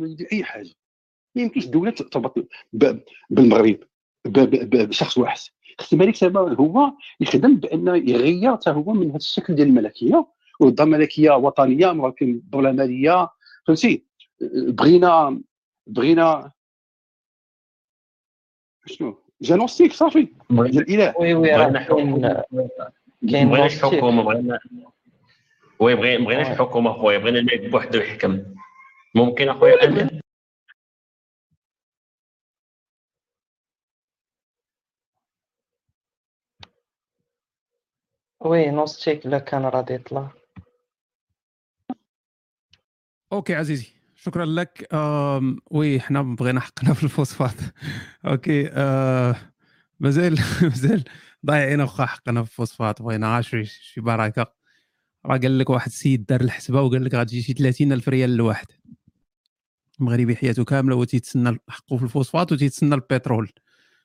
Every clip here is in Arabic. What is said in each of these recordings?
يدير أي حاجة. ما يمكنش الدولة تربط بالمغرب بشخص واحد. خص الملك سما هو يخدم بأن يغير حتى هو من هذا الشكل ديال الملكية ويضع ملكية وطنية ولكن دوله ماليه فهمتي؟ بغينا بغينا شنو؟ جانوستيك صافي. الاله وي وي راه كاين كاين بغيناش حكومة بغينا وي بغيناش حكومة خويا. بغينا الملك بوحدو يحكم. ممكن أخويا امين وي نوستيك لا كان راضي يطلع. أوكي عزيزي. شكرا لك. وي حنا بغينا حقنا في الفوسفات. أوكي آه مازال مازال ضايعين واخا حقنا في الفوسفات. بغينا شي شي بركه راه قال لك واحد السيد دار الحسبة وقال لك غتجي شي 30 ألف ريال لواحد. المغربي حياته كاملة هو تيتسنى حقه في الفوسفات وتيتسنى البترول.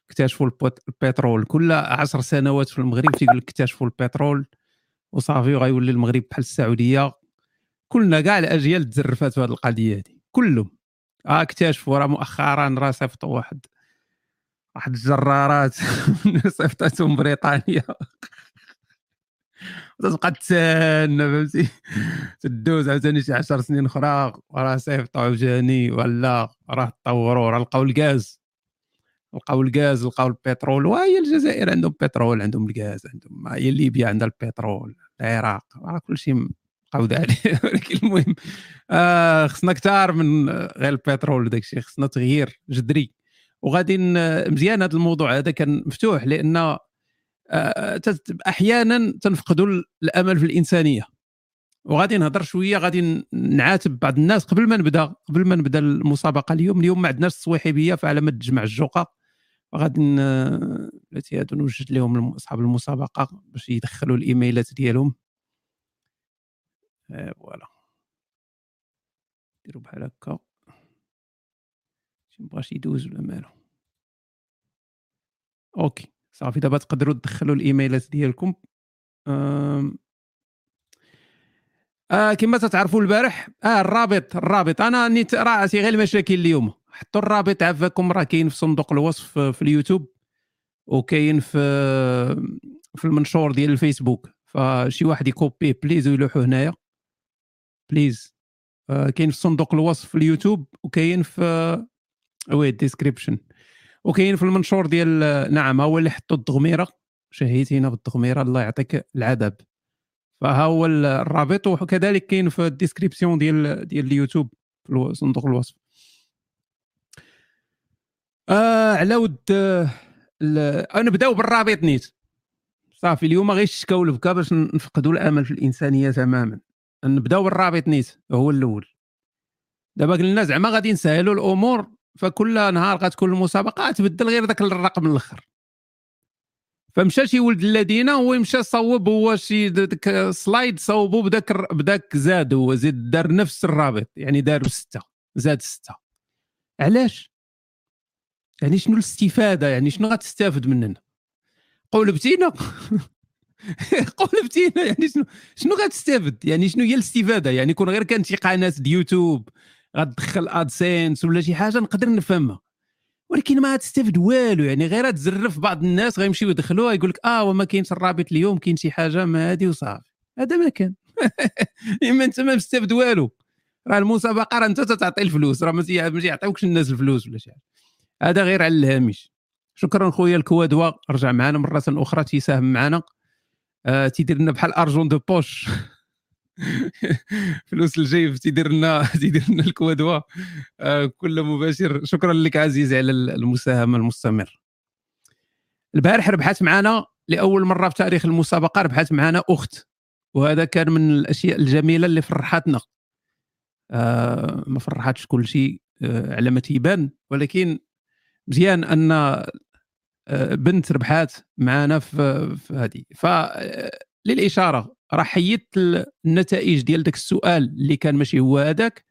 اكتشفوا البترول. كل عشر سنوات في المغرب تيقول لك اكتشفوا البترول. وصافي وغيولي المغرب بحال السعودية. كلنا كاع الأجيال تزرفات في هذه القضية هذه كلهم. آه اكتشفوا راه مؤخرا راه صيفطوا واحد واحد الجرارات صيفطتهم بريطانيا تبقى تسنى فهمتي؟ تدوز عاوتاني شي 10 سنين أخرى وراه صيفطوا عاوتاني ولا؟ راه تطوروا راه لقاو الغاز. لقاو الغاز لقاو البترول. وهي الجزائر عندهم بترول عندهم الغاز عندهم هي ليبيا عندها البترول العراق. راه كلشي مقود عليه ولكن المهم آه خصنا كثار من غير البترول وداك الشيء خصنا تغيير جذري. وغادي مزيان هذا الموضوع هذا كان مفتوح لأن أحيانا تنفقدوا الأمل في الإنسانية. وغادي نهضر شوية غادي نعاتب بعض الناس قبل ما نبدا قبل ما نبدأ المسابقة اليوم. اليوم ما عندناش الصويحبيه فعلى ما تجمع الجوقة غادي هادو نوجد لهم أصحاب المسابقة باش يدخلوا الإيميلات ديالهم. آه فوالا. ديروا بحال هكا. مبغاش يدوز ولا مالو. OK. صافي. دابا تقدروا تدخلوا ال emailات ديالكم. آه كما تتعرفوا البارح آه الرابط الرابط. أنا نيت راه غير المشاكل اليوم. حطوا الرابط عفاكم راه كاين في صندوق الوصف في اليوتيوب وكاين في في المنشور ديال الفيسبوك. فشي واحد يكوبيه please ويلوحو هنايا. please آه كاين في صندوق الوصف في اليوتيوب وكاين في oui description وكاين في المنشور ديال نعم هو اللي حطوا الدغميره شهيتينا بالدغميره الله يعطيك العذاب. فها هو الرابط وكذلك كاين في ال description ديال ديال اليوتيوب في صندوق الوصف. آه على ود آه نبداو بالرابط نيت. صافي اليوم غير الشكا والبكا باش نفقدوا الأمل في الإنسانية تماما. نبدأو بالرابط نيت هو الأول. دابا قلنا زعما غادي نسهلوا الأمور فكل نهار غتكون المسابقه تبدل غير ذاك الرقم الأخر. فمشى شي ولد الذين هو مشى صوب هو شي داك سلايد صوبوا بداك بداك زاد هو زيد دار نفس الرابط يعني دار سته زاد ستة. علاش؟ يعني شنو الاستفادة؟ يعني شنو غتستافد مننا؟ قول بتينا. قول بتينا يعني شنو شنو غتستافد يعني شنو هي الاستفادة؟ يعني كون غير كانت شي قناة ديال يوتيوب غتدخل AdSense ولا شي حاجة نقدر نفهمها. ولكن ما تستفد والو يعني غير تزرف بعض الناس غيمشيو يدخلوها يقول لك آه وما كاينش الرابط اليوم كاين شي حاجة ما هادي وصافي. هذا ما كان. إما أنت ما مستفد والو. راه المسابقة راه أنت تعطي الفلوس راه ما يعطيوكش الناس الفلوس ولا شي حاجة. هذا غير على الهامش. شكرا خويا الكوادوا رجع معنا مرة أخرى تيساهم معنا آه تيدير لنا بحال argent de poche. فلوس الجيب تيدير لنا تيدير لنا الكوادوا آه كل مباشر. شكرا لك عزيزي على المساهمة المستمر البارح ربحت معنا لأول مرة في تاريخ المسابقة ربحت معنا أخت. وهذا كان من الأشياء الجميلة اللي فرحتنا. آه ما فرحتش كل شيء آه على ما تيبان. ولكن مزيان أن آه بنت ربحات معنا في في هذه. فللاشاره راه حيدت النتائج ديال داك السؤال اللي كان ماشي هو هذاك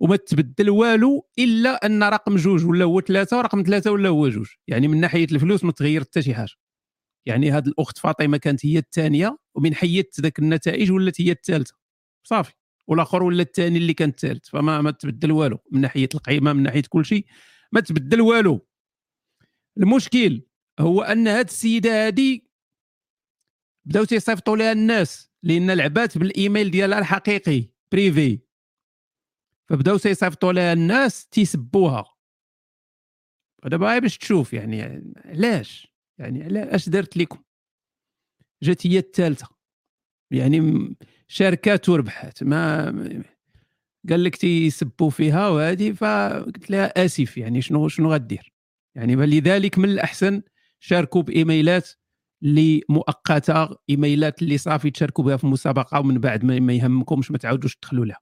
وما تبدل والو إلا أن رقم جوج ولا هو ثلاثة ورقم ثلاثة ولا هو جوج. يعني من ناحية الفلوس ما تغير حتى شي حاجة. يعني هذه الأخت فاطمة كانت هي الثانية ومن حيدت ذاك النتائج ولات هي الثالثة. صافي. والآخر ولا الثاني اللي كان الثالث. فما ما تبدل والو. من ناحية القيمة من ناحية كل شيء ما تبدل والو. المشكل هو أن هاد السيدة هذه بداو تيصيفطوا لها الناس لأن لعبات بالإيميل ديالها الحقيقي بريفي فبداو تيصيفطوا لها الناس تيسبوها. ودابا باش تشوف يعني علاش؟ يعني علاش درت لكم جات هي الثالثة. يعني شركات وربحات ما قال لك تيسبوا فيها وهذه فقلت لها آسف يعني شنو شنو غدير؟ يعني لذلك من الأحسن شاركوا بإيميلات اللي مؤقته إيميلات اللي صافي تشاركوا بها في المسابقة ومن بعد ما يهمكمش ما تعاودوش تدخلوا لها.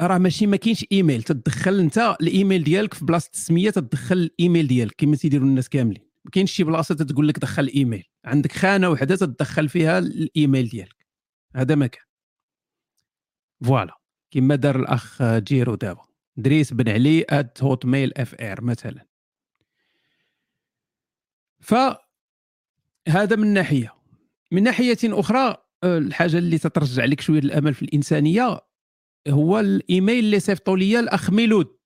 راه ماشي ما كاينش إيميل. تدخل أنت الإيميل ديالك في بلاصة السميه تدخل الإيميل ديالك. كما تيديروا الناس كاملين. ما كاينش شي بلاصة تقول لك دخل إيميل. عندك خانة وحدة تدخل فيها الإيميل ديالك. هذا ما كان. Voilà. كما دار الأخ جيرو دابا. دريس بن علي at Hotmail fr مثلا. فهذا من ناحية. من ناحية أخرى الحاجة اللي تترجع لك شوية الأمل في الإنسانية هو الإيميل اللي صيفطوا لي الأخ ميلود.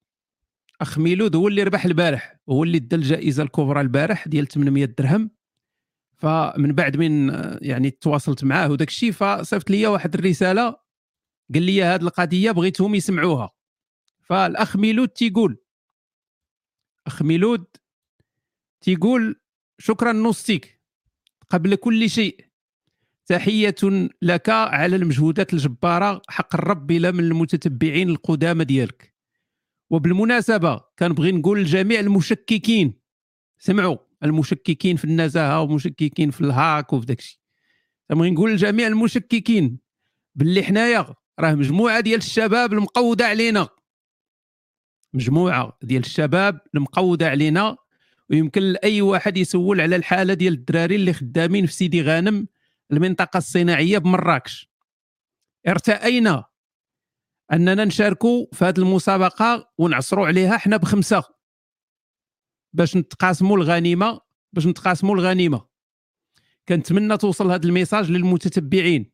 أخ ميلود هو اللي ربح البارح هو اللي ادى الجائزة الكبرى البارح ديال 800 درهم. فمن بعد من يعني تواصلت معاه وداك الشيء فصيفط لي واحد الرسالة قال لي هذه القضية بغيتهم يسمعوها. فالأخ ميلود تيقول أخ ميلود تيقول شكرا نوستيك قبل كل شيء. تحية لك على المجهودات الجبارة حق الرب إلى من المتتبعين القدامى ديالك. وبالمناسبة كنبغي نقول لجميع المشككين سمعوا المشككين في النزاهة ومشككين في الهاك وفي داكشي كنبغي نقول لجميع المشككين باللي حنايا راه مجموعة ديال الشباب المقودة علينا. مجموعة ديال الشباب المقودة علينا. ويمكن لأي واحد يسول على الحالة ديال الدراري اللي خدامين في سيدي غانم المنطقة الصناعية بمراكش ارتأينا أننا نشاركوا في هذه المسابقة ونعصروا عليها حنا بخمسة باش نتقاسموا الغنيمة باش نتقاسموا الغنيمة. كنتمنى توصل هذا الميساج للمتتبعين.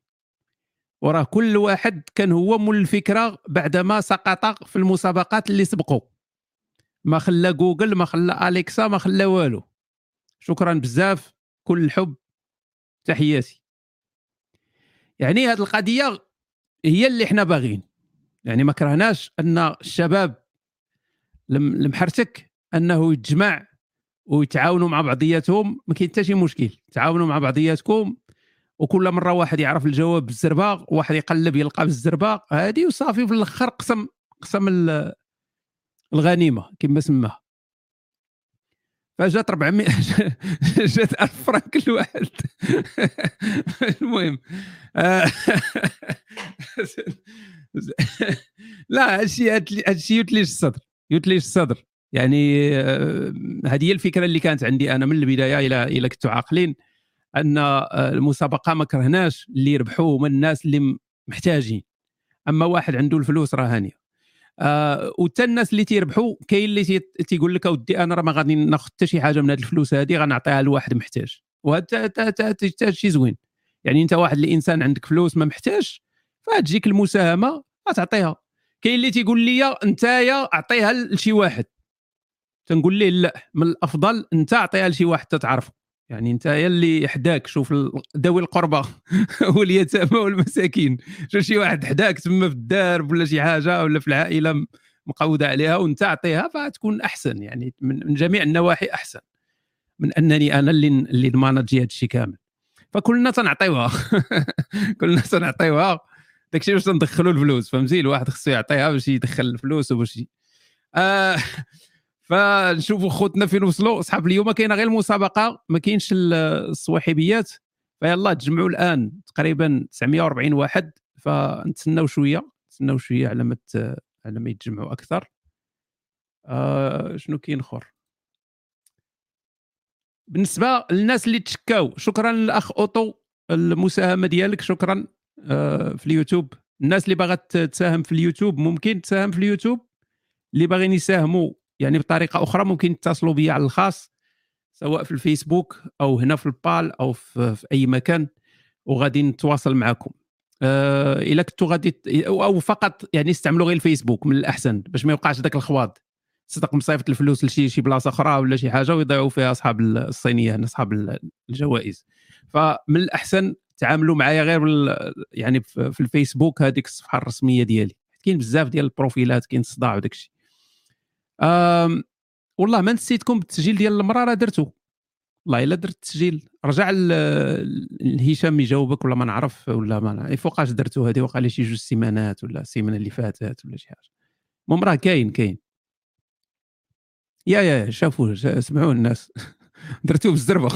وراه كل واحد كان هو مول الفكرة بعدما سقط في المسابقات اللي سبقوا ما خلى جوجل ما خلى أليكسا ما خلى والو. شكرا بزاف كل الحب. تحياتي. يعني هذه القضية هي اللي إحنا باغيين. يعني ما كرهناش أن الشباب المحرتك أنه يتجمع ويتعاونوا مع بعضياتهم. ما كاين حتى شي مشكل. تعاونوا مع بعضياتكم وكل مرة واحد يعرف الجواب بالزرباغ واحد يقلب يلقى بالزرباغ هذه وصافي في الأخر قسم قسم الغنيمة كما سماها فجات 400 جات 1000 فرنك الواحد. المهم. لا هادشي هادشي يتليش الصدر يتليش الصدر. يعني آه، هذه هي الفكرة اللي كانت عندي أنا من البداية إلى إلى كنتوا عاقلين أن آه، المسابقة ما كرهناش اللي يربحوا هما الناس اللي محتاجين. أما واحد عنده الفلوس راه هانيه آه وتا الناس اللي تيربحوا كاين اللي تيقول لك اودي أنا راه ما غادي ناخذ حتى شي حاجة من هذه الفلوس هذه غنعطيها لواحد محتاج وهذا شي زوين يعني انت واحد الانسان عندك فلوس ما محتاج فتجيك المساهمه غتعطيها كاين اللي تيقول لي انت اعطيها لشي واحد تنقول ليه لا من الافضل انت اعطيها لشي واحد تتعرفه يعني انت يا اللي حداك شوف ذوي القربى واليتامى والمساكين. شوف شي واحد حداك تما في الدار ولا شي حاجة ولا في العائلة مقوده عليها وانت اعطيها فتكون أحسن يعني من جميع النواحي أحسن. من أنني أنا اللي اللي نمانجي هذا الشيء كامل. فكلنا تنعطيوها كلنا تنعطيوها. داكشي باش تندخلوا الفلوس فهمتي؟ الواحد خصو يعطيها باش يدخل الفلوس وباش آه فنشوفوا خوتنا فين وصلوا. أصحاب اليوم كاينة غير المسابقة ما كاينش الصواحبيات فيلا تجمعوا الآن تقريبا 940 واحد فنتسناو شوية نتسناو شوية على ما على ما يتجمعوا أكثر. آه شنو كاين آخر؟ بالنسبة للناس اللي تشكاو شكرا للأخ اوتو المساهمة ديالك شكرا. آه في اليوتيوب. الناس اللي باغات تساهم في اليوتيوب ممكن تساهم في اليوتيوب. اللي باغيين يساهموا يعني بطريقة أخرى ممكن تتصلوا بي على الخاص سواء في الفيسبوك أو هنا في البال أو في, في أي مكان وغادي نتواصل معكم. آه إلا كنتوا غادي أو فقط يعني استعملوا غير الفيسبوك من الأحسن باش ما يوقعش ذاك الخواض. صدق مصيفط الفلوس لشي شي بلاصة أخرى ولا شي حاجة ويضيعوا فيها أصحاب الصينية هنا أصحاب ال- الجوائز. فمن الأحسن تعاملوا معايا غير بال يعني في في الفيسبوك هذيك الصفحة الرسمية ديالي. كاين بزاف ديال البروفيلات كاين الصداع وداك الشيء. والله ما نسيتكم بالتسجيل ديال المرأة راه درتو. والله إلا درت التسجيل. رجع لهشام يجاوبك ولا ما نعرف ولا ما نعرف فوقاش درتو هذه؟ وقع لي شي جوج سيمانات ولا السيمانه اللي فاتت ولا شي حاجة. المهم راه كاين كاين. يا يا شافوه شا- سمعوه الناس. درتوه بالزربة.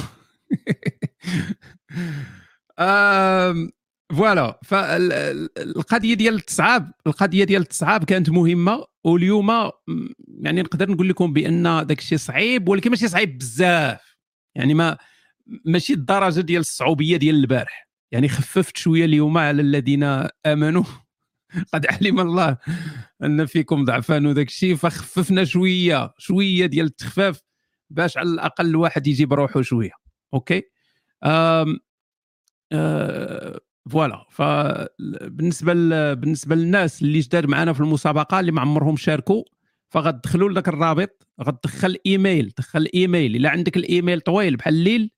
فوالا. فالقضيه ديال التصعاب القضية ديال التصعاب كانت مهمة واليوم يعني نقدر نقول لكم بأن داك الشيء صعيب ولكن ماشي صعيب بزاف. يعني ما ماشي الدرجة ديال الصعوبية ديال البارح. يعني خففت شوية اليوم على الذين آمنوا. قد علم الله أن فيكم ضعفان وداك الشيء فخففنا شوية شوية ديال التخفاف باش على الأقل الواحد يجيب روحه شوية. OK؟ أم آه، ف voilà. فبالنسبه ل- بالنسبة للناس اللي جداد معنا في المسابقة اللي ما عمرهم شاركوا فغتدخلوا لذاك الرابط غتدخل إيميل دخل إيميل. إلا عندك الإيميل طويل بحال الليل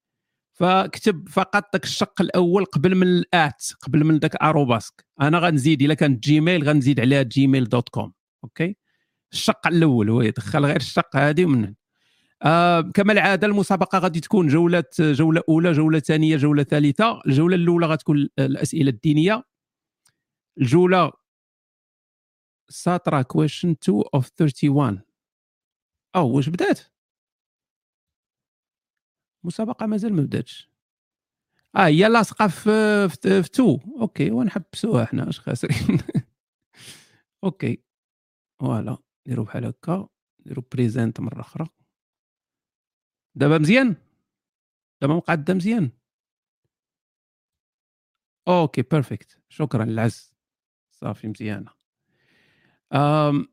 فاكتب فقط داك الشق الأول قبل من ال at قبل من داك arobase أنا غنزيد إلا كانت Gmail غنزيد عليها Gmail dot com OK؟ الشق الأول هو يدخل غير الشق هذه ومن آه كما العادة المسابقة غادي تكون جولة جولة أولى جولة ثانية جولة ثالثة. الجولة الأولى غتكون الأسئلة الدينية. الجولة ساترا question 2 of 31 أو واش بدات؟ المسابقه مازال ما بداتش. آه هي لاصقة في, في 2 OK ونحبسوها حنا اش خاسرين OK. ف voilà نديرو بحال هكا. نديرو present مرة أخرى. دابا مزيان؟ دابا مقعده مزيان. OK perfect شكرا العز صافي مزيانة. أم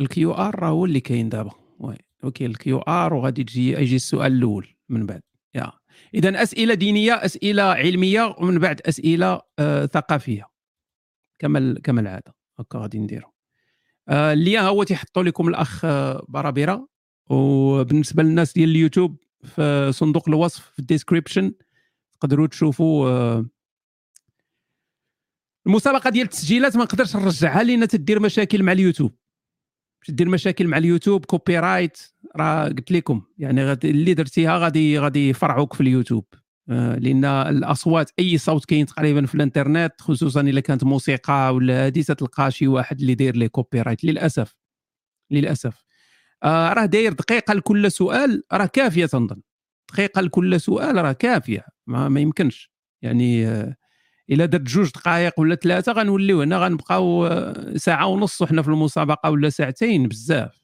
ال QR راه هو اللي كاين دابا. oui OK ال QR وغادي تجي يجي السؤال الأول من بعد. يا. اذا أسئلة دينية أسئلة علمية ومن بعد أسئلة آه ثقافية. كما كما العادة. هكا غادي نديرو. آه اللي هو تيحطوا لكم الأخ آه، برابره وبالنسبة للناس ديال اليوتيوب في صندوق الوصف في ال description تقدروا تشوفوا آه، المسابقة ديال التسجيلات ما نقدرش نرجعها لأن تدير مشاكل مع اليوتيوب. باش دير مشاكل مع اليوتيوب copyright راه قلت لكم يعني غادي اللي درتيها غادي غادي يفرعوك في اليوتيوب. آه، لأن الأصوات أي صوت كاين تقريبا في الإنترنت خصوصا إلا كانت موسيقى ولا هذه تلقى شي واحد اللي داير les copyright للأسف. للأسف. آه راه داير دقيقة لكل سؤال راه كافية تنظن. دقيقة لكل سؤال راه كافية ما, ما يمكنش. يعني آه إلا درت جوج دقائق ولا ثلاثة غنوليو هنا غنبقاو آه، ساعة ونص وحنا في المسابقة ولا ساعتين بزاف.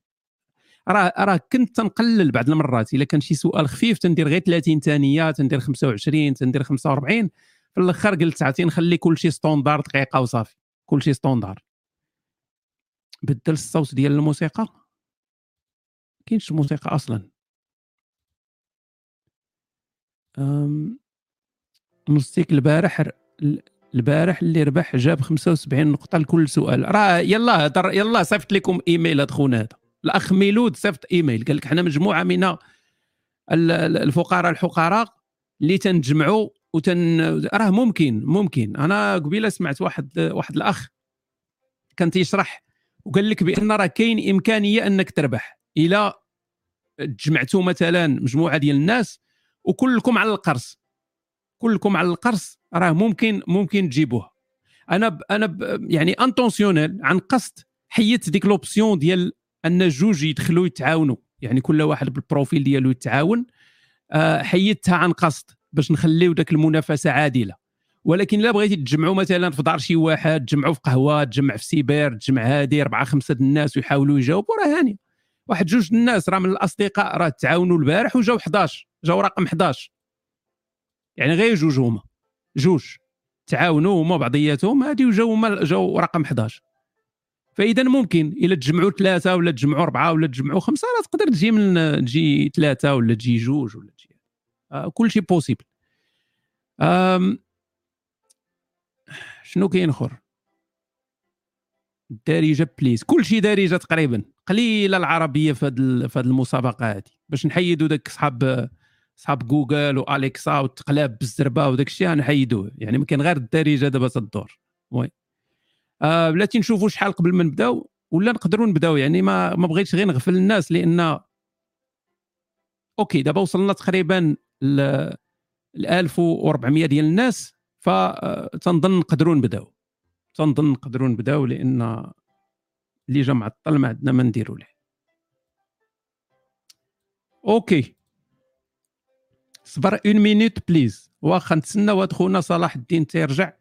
راه راه كنت تنقلل بعض المرات. إلا كان شي سؤال خفيف تندير غير 30 ثانية تندير 25 تندير 45 في الآخر قلت عرفتي نخلي كل شيء standard دقيقة وصافي. كل شيء standard. بدل الصوت ديال الموسيقى. كاينش موسيقى أصلا؟ مستيك البارح البارح اللي ربح جاب 75 نقطة لكل سؤال. راه يلا هضر يلا صيفط لكم إيميل هذا خونا هذا. الأخ ميلود صيفط إيميل قال لك حنا مجموعة من ال- ال- الفقراء الحقراء اللي تنجمعوا وتن راه ممكن ممكن. أنا قبيلة سمعت واحد واحد الأخ كان تيشرح وقال لك بأن راه كاين إمكانية أنك تربح إلى تجمعتوا مثلا مجموعة ديال الناس وكلكم على القرص. كلكم على القرص راه ممكن ممكن تجيبوه أنا ب أنا ب يعني intentionnel عن قصد حيدت ديك l'option ديال أن جوج يدخلوا يتعاونوا. يعني كل واحد بال profil ديالو يتعاون. آه، حيدتها عن قصد باش نخليو داك المنافسة عادلة. ولكن إلا بغيتي تجمعوا مثلا في دار شي واحد تجمعوا في قهوة تجمع في سيبر تجمع هادي أربعة خمسة الناس ويحاولوا يجاوبوا راه هاني. واحد جوج الناس راه من الأصدقاء راه تعاونوا البارح وجاو 11 جاو رقم 11 يعني غير جوج هما. جوج. تعاونوا هما بعضياتهم هادي وجاو هما جاو رقم 11 فإذا ممكن إلا تجمعوا ثلاثة ولا تجمعوا أربعة ولا تجمعوا خمسة راه تقدر تجي من تجي ثلاثة ولا تجي جوج ولا تجي. آه كل شيء possible شنو كاين آخر؟ الدارجه please كلشي دارجة تقريبا. قليلة العربية في هذه المسابقة هذه باش نحيدوا داك صحاب صحاب جوجل و Alexa والتقلاب بالزربة وداك الشيء نحيدوه. يعني ما كاين غير الدارجة دابا تدور oui. آه بلاتي نشوفوا شحال قبل ما نبداو ولا نقدروا نبداو. يعني ما ما بغيتش غير نغفل الناس لأن OK دابا وصلنا تقريبا ل 1400 ديال الناس فتنظن نقدروا نبداو. تنظن نقدروا نبداو لأن اللي جا معطل ما عندنا ما نديروا له OK صبر une minute please واخا نتسنى واحد خونا صلاح الدين تيرجع.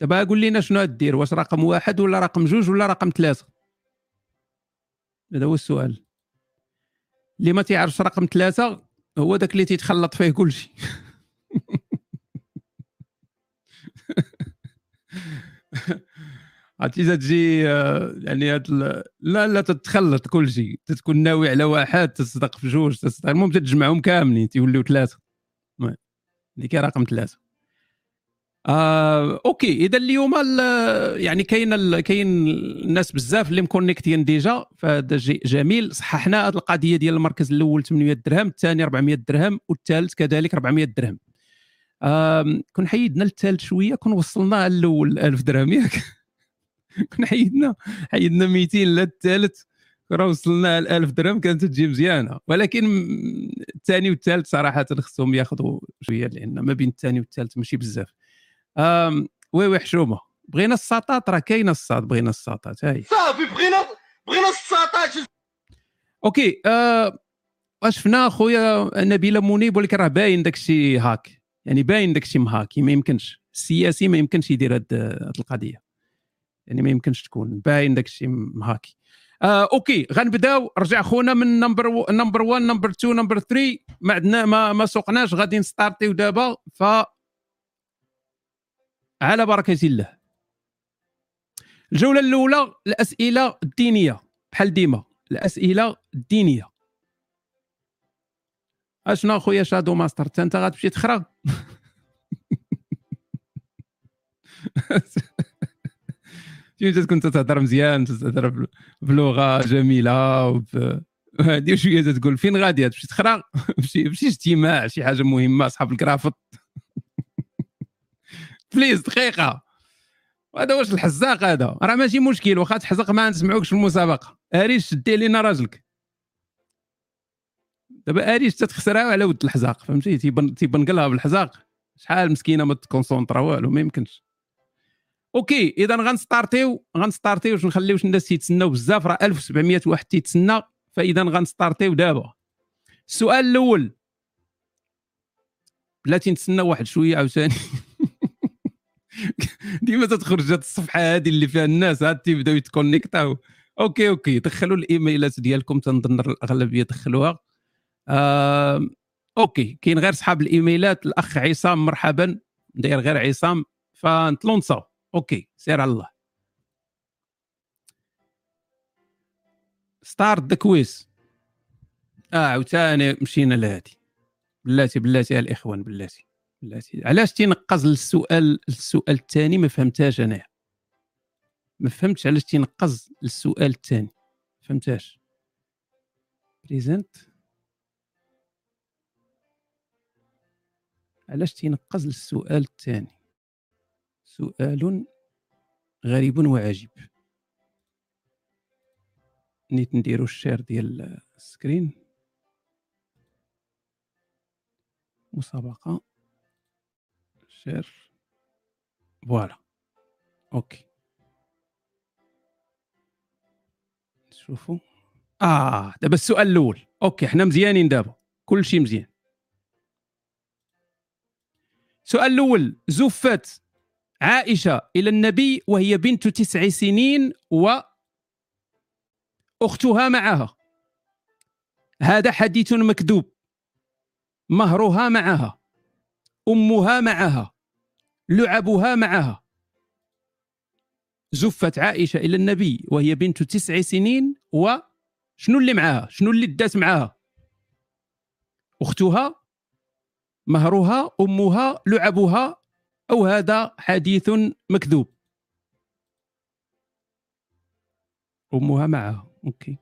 دابا قول لنا شنو دير؟ واش رقم واحد ولا رقم جوج ولا رقم ثلاثة هذا هو السؤال. اللي ما تعرفش رقم ثلاثة هو داك اللي تيتخلط فيه كلشي. عرفتي تجي آه، يعني لا لا تتخلط كل شيء. تكون ناوي على واحد تصدق في جوج تصدق. المهم تجمعهم كاملين تيوليو ثلاثة. هذيك رقم ثلاثة. آه، okay. إذا اليوم يعني كاين كاين الناس بزاف اللي مكونيكتين déjà فهذا جميل. صححنا هذه القضية ديال المركز الأول 800 درهم الثاني 400 درهم والثالث كذلك 400 درهم. كون حيدنا الثالث شوية كون وصلنا الأول 1000 درهم ياك. كون حيدنا حيدنا 200 للثالث راه وصلنا ل 1000 درهم كانت تجي مزيانة. ولكن الثاني والثالث صراحة خصهم ياخذوا شوية لأن ما بين الثاني والثالث ماشي بزاف. oui oui حشومة. بغينا الساطات راه كاينة الساط بغينا الساطات هاي. صافي بغينا بغينا الساطات. okay آه شفنا خويا نبيلة منيب ولكن راه باين داك الشيء هاك. يعني باين داك الشيء مهاكي ما يمكنش. السياسي ما يمكنش يدير هاد القضية. يعني ما يمكنش تكون. باين داك الشيء مهاكي. آه okay. غنبداو. رجع خونا من number number 1 number 2 number 3 ما عندنا ما, ما سوقناش. غادي نستارتيو دابا. ف على بركة الله. الجولة الأولى الأسئلة الدينية. بحال ديما الأسئلة الدينية. اشنا خويا شادو ماستر انت غتمشي تخرى فين تكون تتهضر مزيان تتهضر بلغه جميله وب... هادي شوية تقول فين غادي تمشي تخرى شي شي اجتماع شي حاجة مهمه اصحاب ال cravates please دقيقه هذا واش الحزاق هذا راه ماشي مشكل واخا تحزق ما نسمعوكش في المسابقه اريش شدي لينا راجلك دابا اريش تتخسرها على ود الحزاق فهمتي؟ تيبان تيبنقلها بالحزاق. شحال مسكينة ما تكونسونطرا والو ما يمكنش. okay إذا غنستارتيو غنستارتيو نخليوش الناس يتسناو بزاف راه 1700 واحد تيتسنى فإذا غنستارتيو دابا. السؤال الأول. بلاتي نتسنى واحد شوية عاوتاني. ديما تتخرج هاد الصفحة هذه اللي فيها الناس عاد تيبداو يتكونيكتاو. okay okay دخلوا الإيميلات ديالكم تنظن الأغلبية دخلوها. آه okay كاين غير صحاب الإيميلات الأخ عصام مرحبا داير غير عصام فنتلونساو okay سير على الله. start the quiz آه عاوتاني مشينا لهادي. بلاتي بلاتي الإخوان بلاتي بلاتي. علاش تينقز للسؤال السؤال الثاني؟ ما فهمتهاش أنايا. ما فهمتش علاش تينقز للسؤال الثاني. فهمتهاش. present علاش تينقز للسؤال الثاني؟ سؤال غريب وعجيب. نيت نديرو ال share ديال ال screen. مسابقة. share. voilà. okay. شوفوا آه دابا السؤال الأول. okay حنا مزيانين دابا. كل شيء مزيان. السؤال الأول زفت عائشة إلى النبي وهي بنت تسع سنين واختها معها. هذا حديث مكذوب. مهرها معها. أمها معها. لعبها معها. زفت عائشة إلى النبي وهي بنت تسع سنين وشنو اللي معها؟ شنو اللي دات معها؟ أختها مهرها أمها لعبها أو هذا حديث مكذوب. أمها معها okay.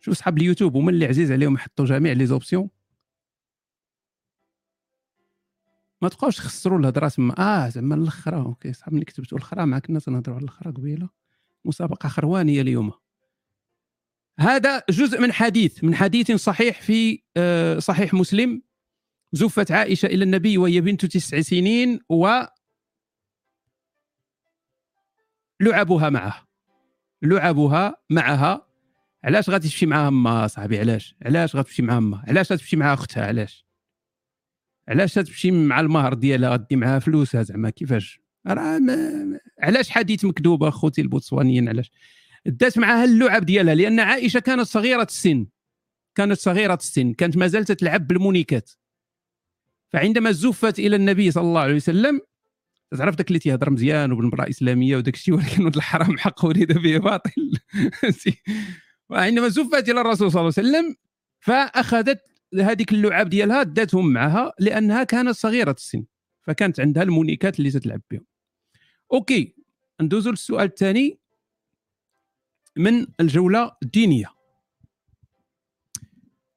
شوف صحاب اليوتيوب هما اللي عزيز عليهم يحطوا جميع les options ما تبقاوش تخسروا الهضرة تما آه زعما الأخرى أوكي. صحاب ملي كتبتوا الأخرى ما كنا تنهضروا على الأخرى قبيلة. مسابقة خروانية اليوم. هذا جزء من حديث من حديث صحيح في آه، صحيح مسلم. زفت عائشة إلى النبي وهي بنت تسع سنين و لعبها معه. لعبها معها. علاش غادي تمشي معاها ما صاحبي؟ علاش؟ علاش غتمشي معاها ما علاش غتمشي مع أختها؟ علاش؟ علاش تمشي مع المهر ديالها؟ غدي معاها فلوسها زعما كيفاش؟ راه ما- علاش حديث مكذوب أخوتي البوتسوانيين؟ علاش؟ دات معاها اللعب ديالها لأن عائشة كانت صغيرة السن. كانت صغيرة السن. كانت ما زالت تلعب بالمونيكات. فعندما زفت إلى النبي صلى الله عليه وسلم تعرف داك اللي تيهضر مزيان وبالمراه إسلامية وداك الشيء ولكن ولد الحرام حق اريد به باطل. وعندما زفت إلى الرسول صلى الله عليه وسلم فأخذت هذيك اللعاب ديالها داتهم معها لأنها كانت صغيرة السن فكانت عندها المونيكات اللي تتلعب بهم. okay ندوزو للسؤال الثاني. من الجولة الدينية؟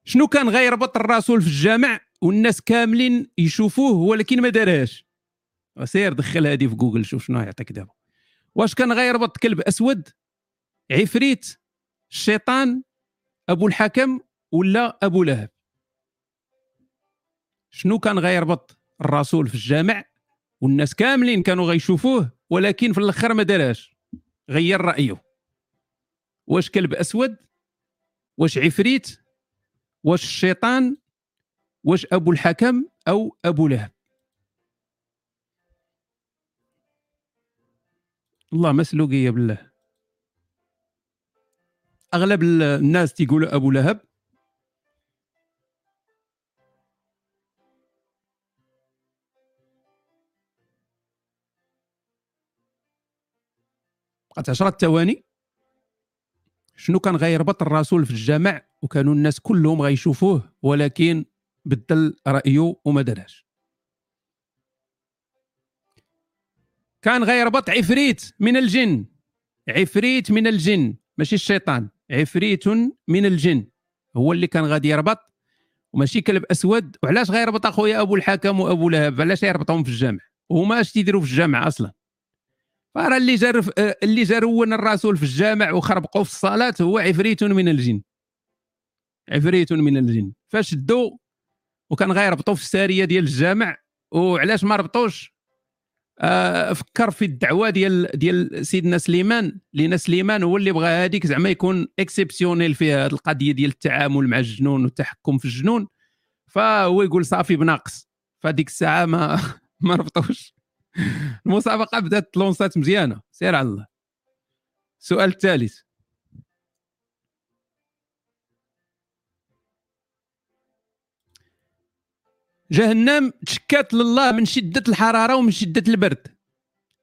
شنو كان غيربط الرسول في الجامع؟ والناس كاملين يشوفوه ولكن ما دارهاش سير دخل هذه في جوجل شوف شنو يعطيك دابا. واش كان غيربط كلب أسود؟ عفريت الشيطان أبو الحكم ولا أبو لهب؟ شنو كان غيربط الرسول في الجامع؟ والناس كاملين كانوا غيشوفوه ولكن في الأخر ما دارهاش غير رأيه. واش كلب أسود؟ واش عفريت؟ واش الشيطان؟ واش أبو الحكم أو أبو لهب؟ الله مسلوقيه بالله. أغلب ال- الناس تيقولوا أبو لهب. بقات 10 ثواني. شنو كان غيربط الرسول في الجامع؟ وكانوا الناس كلهم غيشوفوه ولكن بدل رأيه وما دارهاش كان غيربط عفريت من الجن. عفريت من الجن ماشي الشيطان. عفريت من الجن. هو اللي كان غادي يربط وماشي كلب أسود. وعلاش غيربط اخويا أبو الحكم وأبو لهب؟ علاش يربطهم في الجامع؟ وهما اش تيديروا في الجامع أصلا؟ فراه اللي جا رف- آه، اللي جا رون الرسول في الجامع وخربقوا في الصلاة هو عفريت من الجن. عفريت من الجن. فشدوا وكان غيربطوا في السارية ديال الجامع. وعلاش ما ربطوش؟ آه، فكر في الدعوة ديال ديال سيدنا سليمان. لأن سليمان هو اللي بغى هذيك زعما يكون اكسبسيونيل فيها هذه القضية ديال التعامل مع الجنون والتحكم في الجنون. فهو يقول صافي بناقص فديك الساعة ما ما ربطوش. المسابقة بدأت لونسات مزيانة. سير على الله. السؤال الثالث. جهنم تشكات لله من شدة الحرارة ومن شدة البرد.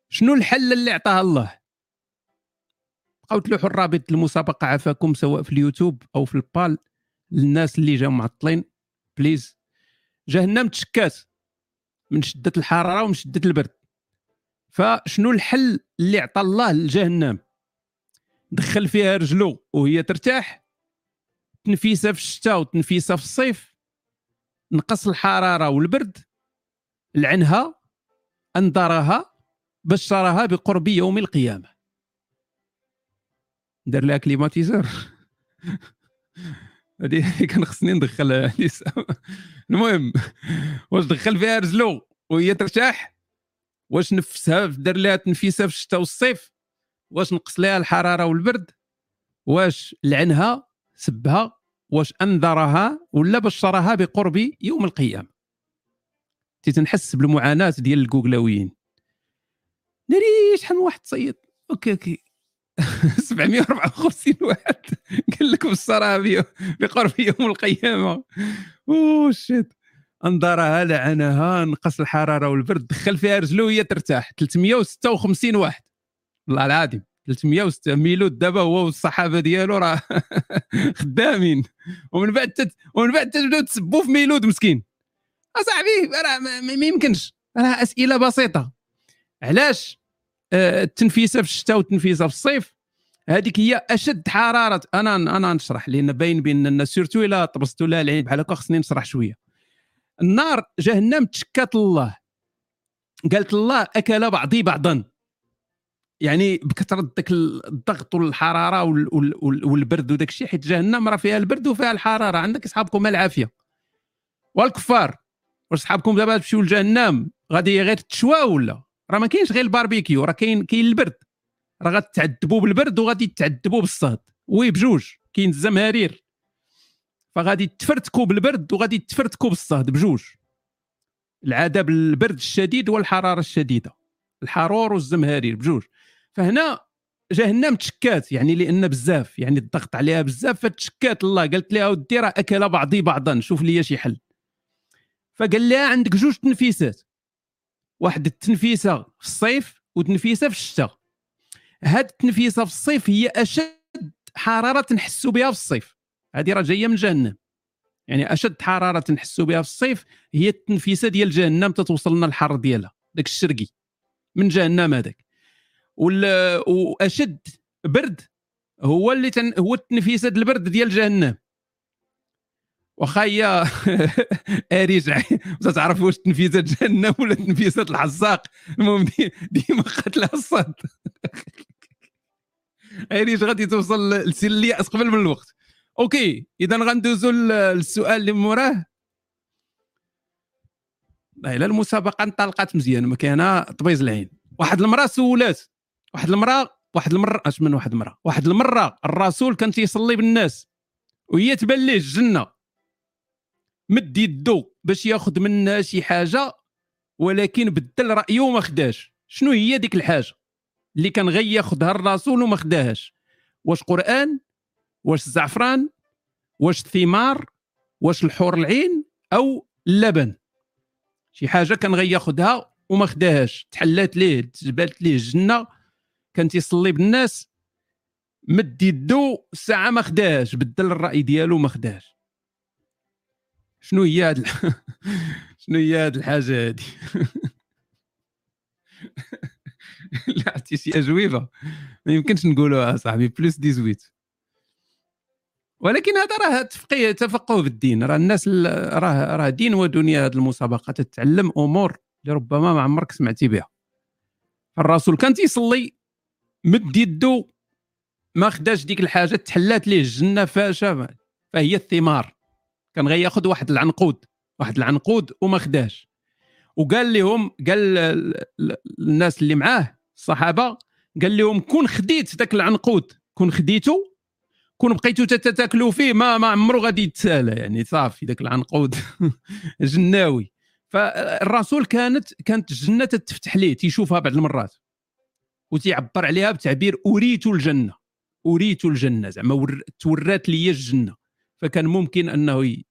شنو الحل اللي عطاه الله؟ بقاو تلوحوا الرابط المسابقة عافاكم سواء في اليوتيوب أو في البال. للناس اللي جاوا معطلين please جهنم تشكات من شدة الحرارة ومن شدة البرد. فشنو الحل اللي عطى الله لجهنم دخل فيها رجلو وهي ترتاح. تنفيسه في الشتاء وتنفيسه في الصيف. نقص الحرارة والبرد لعنها أنذرها بشرها بقرب يوم القيامة. دار لها كليماتيزور هذه كان خصني الساعة. المهم واش دخل فيها رجلو وهي ترتاح؟ واش نفسها دار لها تنفيسه في الشتاء والصيف؟ واش نقص لها الحرارة والبرد؟ واش لعنها سبها؟ واش أنذرها ولا بشرها بقرب يوم القيامة. تنحس بالمعاناة ديال الجوجلاويين ناري شحال من واحد تصيد okay okay. 754 واحد. قال لك بي- بقرب يوم القيامة. oh shit. أنذرها لعنها نقص الحرارة والبرد دخل فيها رجلو وهي ترتاح. 356 واحد. والله العظيم. 306 ميلود دابا هو والصحابه ديالو راه خدامين. ومن بعد تت... ومن بعد تبداو تسبوا في ميلود مسكين. أصاحبي راه ما, يمكنش. راه أسئلة بسيطة. علاش؟ آه، التنفيسة في الشتاء والتنفيسة في الصيف. هذيك هي أشد حرارة. أنا أنا نشرح لأن باين بان الناس سيرتو إلا طبستوا لها العين بحال هكا خصني نشرح شوية. النار جهنم تشكات الله. قالت الله أكل بعضي بعضا. يعني بكثرة ذاك الضغط والحرارة وال- وال- وال- والبرد وداك الشيء حيت جهنم راه فيها البرد وفيها الحرارة. عندك اصحابكم العافية. والكفار واش صحابكم دابا تمشيو لجهنم غادي غير تشواو ولا؟ راه ما كاينش غير الباربيكيو راه كاين كاين البرد. راه غتعذبوا بالبرد وغادي تعذبوا بالصهد oui بجوج كاين الزمهرير. فغادي تفرتكوا بالبرد وغادي تفرتكوا بالصهد بجوج. العذاب البرد الشديد والحرارة الشديدة. الحرور والزمهرير بجوج. فهنا جهنم تشكات يعني لأن بزاف يعني الضغط عليها بزاف فتشكات الله. قالت لها ودي راه أكل بعضي بعضا شوف لي شي حل. فقال لها عندك جوج تنفيسات. واحد التنفيسة في الصيف وتنفيسه في الشتاء. هاد التنفيسة في الصيف هي أشد حرارة نحسوا بها في الصيف. هذه راه جاية من جهنم. يعني أشد حرارة نحسوا بها في الصيف هي التنفيسة ديال جهنم تتوصلنا الحر ديالها. داك الشرقي. من جهنم هذاك. وأشد برد هو اللي تن هو التنفيسه البرد ديال جهنم. واخا هي أريج ما تعرف واش تنفيسه جهنم ولا تنفيسه الحزاق المهم دي- ديما قتلها الصد أريج غادي توصل لسن الياس قبل من الوقت. أوكي اذا غندوزو لل- للسؤال اللي موراه. لا المسابقة انطلقت مزيان ما كاينة طبيز العين. واحد المرأة سولات. واحد المرأة واحد المره أش من واحد المره واحد المره الرسول كان تيصلي بالناس وهي تبان ليه الجنة. مد يدو باش ياخذ منها شي حاجة ولكن بدل رأيه وما خداش. شنو هي ديك الحاجة اللي كان غير ياخذها الرسول وما خداهاش؟ واش قرآن؟ واش الزعفران واش الثمار واش الحور العين؟ أو اللبن؟ شي حاجة كان غير ياخذها وما خداهاش. تحلات ليه تجبالت ليه الجنة كان تيصلي بالناس مد يدو الساعة ما خداهاش بدل الرأي ديالو ما خداهاش شنو هي هاد. شنو هي هاد الحاجة هادي؟ لا عرفتي شي اجوبه ما يمكنش نقولوها صاحبي بلوس 18 ولكن هذا راه تفقيه تفقه بالدين راه الناس ال- راه راه دين ودنيا هذه المسابقه تتعلم أمور اللي ربما ما عمرك سمعتي بها. الرسول كان تيصلي مد يدو ما خداش ديك الحاجة تحلات ليه الجنة فاشا؟ فهي الثمار. كان غياخذ واحد العنقود واحد العنقود وما خداش. وقال لهم قال الناس اللي معاه الصحابة قال لهم كون خديت ذاك العنقود كون خديتو كون بقيتو تتاكلوا فيه ما ما عمرو غادي يتسالى يعني صافي ذاك العنقود. جناوي. فالرسول كانت كانت الجنه تتفتح ليه تيشوفها بعض المرات. وتيعبر عليها بتعبير أريت الجنة. أريت الجنة زعما ور- تورات لي الجنة. فكان ممكن أنه ي...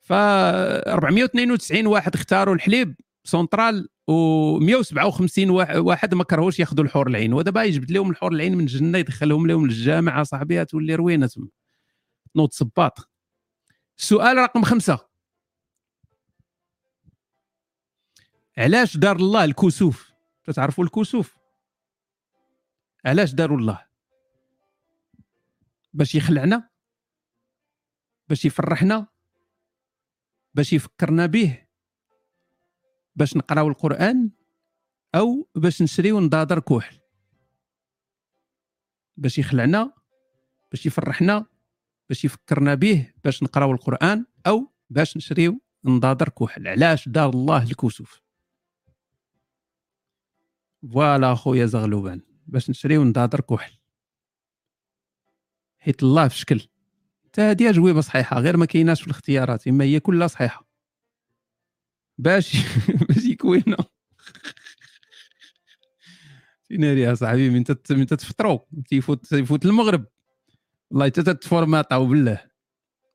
ف 492 واحد اختاروا الحليب سونترال و157 واحد ما كرهوش ياخذوا الحور العين. ودابا يجبد لهم الحور العين من الجنة يدخلهم لهم للجامعة صاحبي تولي روينة تما. نوض صباط. السؤال رقم خمسة. علاش دار الله الكسوف تعرفوا الكسوف علاش داروا الله؟ باش يخلعنا؟ باش يفرحنا؟ باش يفكرنا به؟ باش نقراو القرآن؟ أو باش نشريو نضادر كحل باش يخلعنا؟ باش يفرحنا؟ باش يفكرنا به؟ باش نقراو القرآن؟ أو باش نشريو نضادر كحل علاش دار الله الكسوف فوالا خويا زغلوبان. باش نشريو نضادر كحل. حيت الله في شكل. حتى هذه جويبه صحيحة غير ما كايناش في الاختيارات إما هي كلها صحيحة. باش باش يكوينا فين يا صاحبي من تت من تتفطروا تيفوت تيفوت المغرب. والله حتى تتفورماطاو بالله.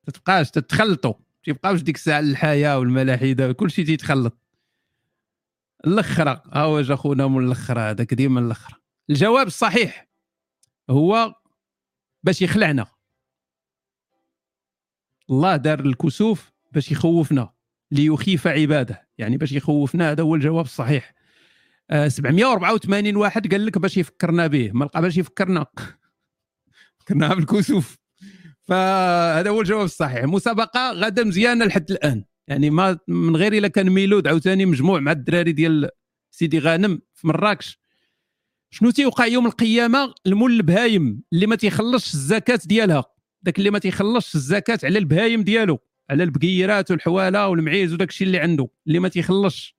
تتبقاش تتخلطوا تيبقاوش ديك الساعة الحياة والملاحدة كلشي تيتخلط. الأخرى ها هو جا خونا من الأخرى هذاك ديما الأخرى. الجواب الصحيح هو باش يخلعنا. الله دار الكسوف باش يخوفنا ليخيف عباده. يعني باش يخوفنا هذا هو الجواب الصحيح. آه 784 واحد قال لك باش يفكرنا به. ما لقى باش يفكرنا. فكرناها بالكسوف فهذا هو الجواب الصحيح. مسابقة غادا مزيانة لحد الآن. يعني ما من غير إلا كان ميلود عاوتاني مجموع مع الدراري ديال سيدي غانم. في مراكش شنو تيوقع يوم القيامة المول البهايم اللي ما تيخلصش الزكاة ديالها؟ داك اللي ما تيخلصش الزكاة على البهايم ديالو على البقيرات والحوالة والمعيز وداك الشيء اللي عنده اللي ما تيخلصش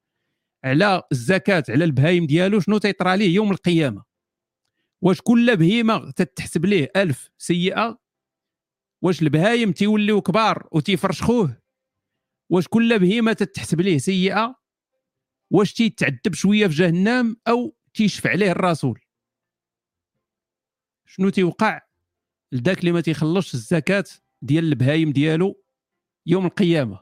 على الزكاة على البهايم ديالو شنو تيطرى ليه يوم القيامة؟ واش كل بهيمة تتحسب ليه ألف سيئة؟ واش البهايم تيوليو كبار وتيفرشخوه؟ واش كل بهيمة تتحسب ليه سيئة؟ واش تيتعذب شوية في جهنم أو تيشفع عليه الرسول. شنو تيوقع؟ لذاك اللي ما تيخلصش الزكاة ديال البهايم ديالو يوم القيامة.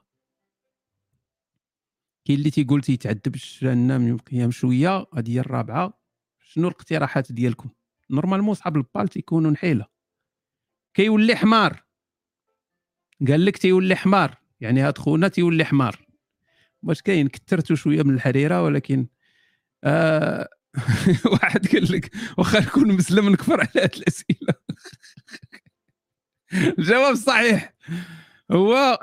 كاين اللي تيقول تيتعذب جهنم يوم القيامة شوية هذه هي الرابعة. شنو الاقتراحات ديالكم؟ نورمالمون صحاب البال تيكونوا نحيلة. كيولي حمار. قال لك تيولي حمار. يعني هاد خونا تيولي حمار. واش كاين كثرتو شوية من الحريرة ولكن آه واحد قال لك واخا نكون مسلم نكفر على هاد الأسئلة. الجواب الصحيح هو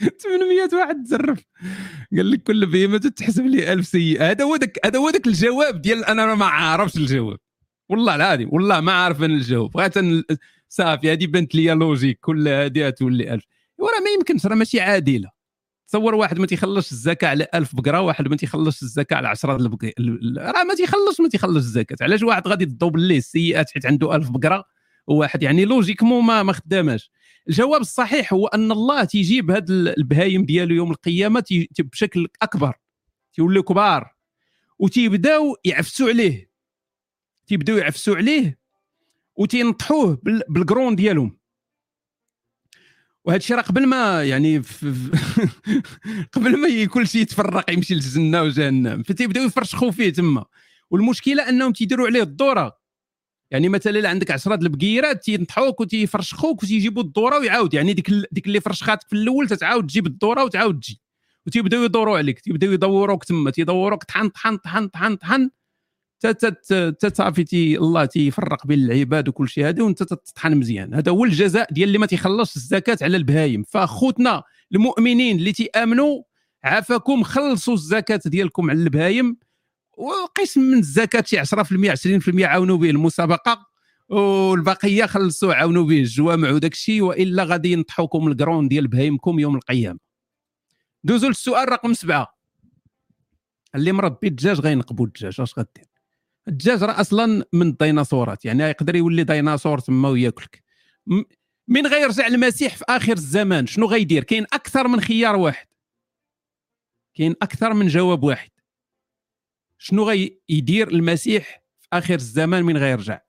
800 واحد تزرف. قال لك كل بهيمة تحسب لي 1000 سيئة. هذا هو داك هذا هو داك الجواب ديال أنا ما عارفش الجواب. والله العظيم والله ما عارف أنا الجواب. بغيت صافي هذه بانت لي logique كل هذه تولي 1000 وراه ما يمكنش راه ماشي عادلة. تصور واحد ما تيخلصش الزكاة على 1000 بقرة واحد ما تيخلصش الزكاة على 10 البقره راه ما تيخلص ما تيخلص الزكاة. علاش واحد غادي تضوب ليه السيئات حيت عنده 1000 بقرة؟ وواحد يعني logiquement ما ما خداماش. الجواب الصحيح هو أن الله تيجيب هاد البهايم ديالو يوم القيامة بشكل أكبر. تيوليو كبار. وتيبداو يعفسوا عليه. تيبداو يعفسوا عليه وتينطحوه بالقرون ديالهم. وهذا الشيء راه قبل ما يعني قبل ما كل شيء يتفرق يمشي للجنة وجهنم. فتيبداو يفرشخوا فيه تما. والمشكلة أنهم تيديروا عليه الدورة. يعني مثلا عندك 10 البقيرات تينطحوك وتيفرشخوك وتيجيبوا الدورة ويعاود. يعني ديك ديك اللي فرشخاتك في الأول تتعاود تجيب الدورة وتعاود تجي. وتيبداو يدوروا عليك تيبداو يدوروك تما تيدوروك طحن طحن طحن طحن طحن. صافي الله تيفرق بين العباد وكل شيء. هذا وانت تطحن مزيان. هذا هو الجزاء ديال اللي ما تيخلصش الزكاة على البهايم. فاخوتنا المؤمنين اللي تيآمنوا عافاكم خلصوا الزكاة ديالكم على البهايم. وقسم من الزكاة شي 10% 20% عاونوا به المسابقة. والبقية خلصوا عاونوا به الجوامع وداك الشيء. وإلا غادي ينطحوكم الكرون ديال بهايمكم يوم القيامة. دوزوا للسؤال رقم سبعة. اللي مربي الدجاج غينقبوا الدجاج. اش غدير؟ الدجاج راه أصلا من الديناصورات يعني يقدر يولي ديناصور تما وياكلك من غيرجع المسيح في آخر الزمان شنو غيدير؟ كاين أكثر من خيار واحد. كاين أكثر من جواب واحد. شنو غيدير المسيح في آخر الزمان من غيرجع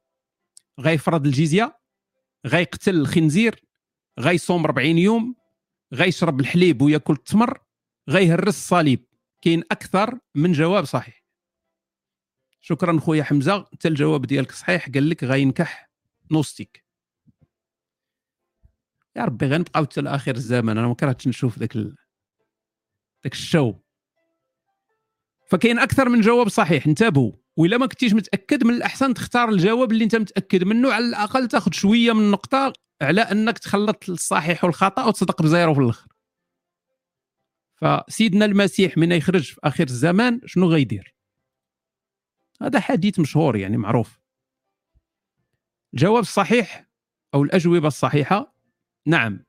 غيفرض الجزية؟ غيقتل الخنزير؟ غيصوم 40 يوم؟ غيشرب الحليب وياكل التمر؟ غيهرس الصليب؟ كاين أكثر من جواب صحيح. شكرا خويا حمزة انت الجواب ديالك صحيح قال لك غينكح نوستيك. يا ربي غنبقاو حتى لآخر الزمان أنا ما كرهتش نشوف ذاك ال... ذاك ال show. فكاين أكثر من جواب صحيح انتبهوا. وإلا ما كنتيش متأكد من الأحسن تختار الجواب اللي أنت متأكد منه على الأقل تاخذ شوية من النقطة على أنك تخلط الصحيح والخطأ وتصدق بزيرو في الآخر. فسيدنا المسيح من يخرج في آخر الزمان شنو غيدير؟ هذا حديث مشهور يعني معروف. الجواب الصحيح أو الأجوبة الصحيحة؟ نعم.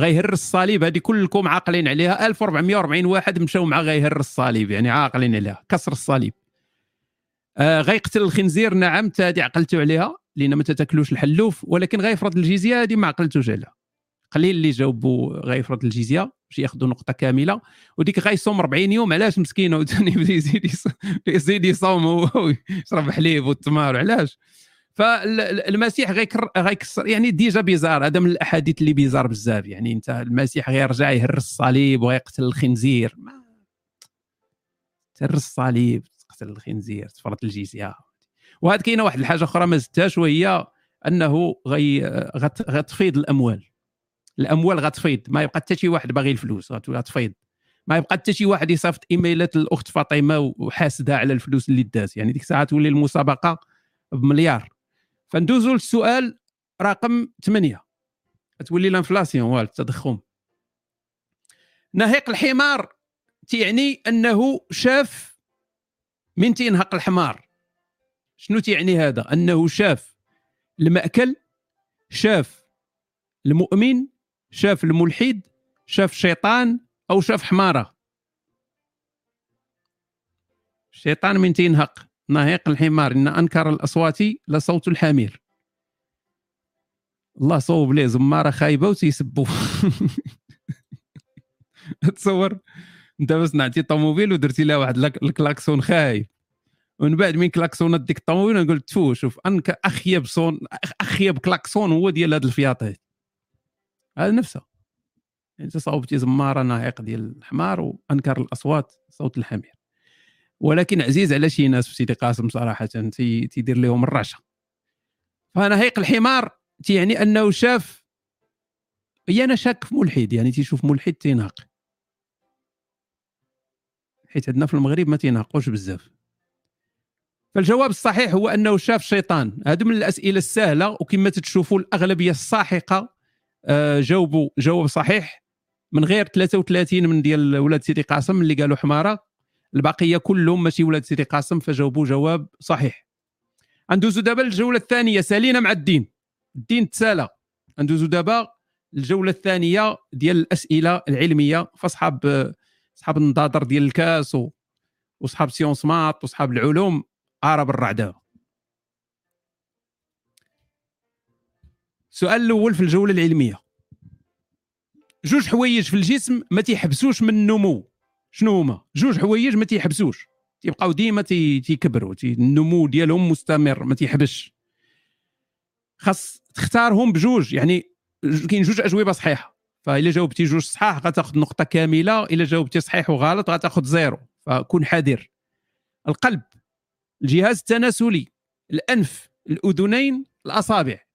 غيهر الصليب هذه كلكم عاقلين عليها. 1440 واحد مشاو مع غيهر الصليب يعني عاقلين عليها. كسر الصليب. آه غيقتل الخنزير نعم هذه عقلتوا عليها لأن ما تاكلوش الحلوف ولكن غيفرض الجزية هذه ما عقلتوش عليها. قليل اللي جاوبوا غيفرض الجزية باش ياخذوا نقطة كاملة. وديك غيصوم 40 يوم علاش مسكين؟ وثاني بدا يزيد يزيد يصوم ويشرب حليب والتمار علاش؟ فالمسيح غيكر غيكسر يعني ديجا بيزار هذا من الأحاديث اللي بيزار بزاف. يعني انت المسيح غيرجع يهرس الصليب ويقتل الخنزير. تهرس الصليب تقتل الخنزير تفرط الجزية. وهذا كاينة واحد الحاجة أخرى ما زدتهاش وهي أنه غي غتفيض الأموال. الاموال غتفيض ما يبقى حتى شي واحد باغي الفلوس غت- غتفيض. ما يبقى حتى شي واحد يصيفط إيميلات للاخت فاطمة وحاسدها على الفلوس اللي داز. يعني ديك الساعة تولي المسابقة بمليار. فندوزو للسؤال رقم 8 تولي ال inflation والو التضخم نهيق الحمار تعني أنه شاف من تينهق الحمار. شنو تعني هذا؟ أنه شاف المأكل شاف المؤمن شاف الملحد شاف الشيطان أو شاف حمارة. الشيطان من تينهق نهيق الحمار. إن أنكر الأصوات لصوت الحمير. الله صوب ليه زمارة خايبة وتيسبوا تصور؟ أنت بس نعطي طوموبيل ودرتي لها واحد الك- الكلاكسون خايب. ومن بعد من كلاكسونات ديك الطوموبيل نقول تفو شوف أنك أخيب son أخيب كلاكسون هو ديال هاد الفياطات هذا نفسه. انت صوبتي زماره ناعق ديال الحمار وأنكر الأصوات صوت الحمير. ولكن عزيز على شي ناس في سيدي قاسم صراحة تي- تيدير لهم الرعشه فنهيق الحمار تيعني أنه شاف هي أنا شاك في ملحد يعني تيشوف ملحد تينهق حيت عندنا في المغرب ما تينهقوش بزاف. فالجواب الصحيح هو أنه شاف شيطان. هادو من الأسئلة السهلة وكما تشوفوا الأغلبية الساحقة جاوبوا جواب صحيح. من غير 33 من ديال ولاد سيدي قاسم اللي قالوا حمارة. البقية كلهم ماشي ولاد سيدي قاسم فجاوبوا جواب صحيح. ندوزو دابا للجوله الثانية سالينا مع الدين. الدين تسالى. ندوزو دابا الجولة الثانية ديال الأسئلة العلمية فاصحاب اصحاب النضاضر ديال الكاس وصحاب sciences maths وصحاب العلوم عرب الرعده السؤال الأول في الجولة العلمية. جوج حوايج في الجسم ما تيحبسوش من النمو. شنو هما؟ جوج حوايج ما تيحبسوش. تيبقاو ديما تي- تيكبروا تي النمو ديالهم مستمر ما تيحبسش خاص تختارهم بجوج يعني كاين جوج أجوبة صحيحة. فإلا جاوبتي جوج صحاح غتاخذ نقطة كاملة إلا جاوبتي صحيح وغلط غتاخذ zéro. فكون حذر. القلب الجهاز التناسلي الأنف الأذنين الأصابع.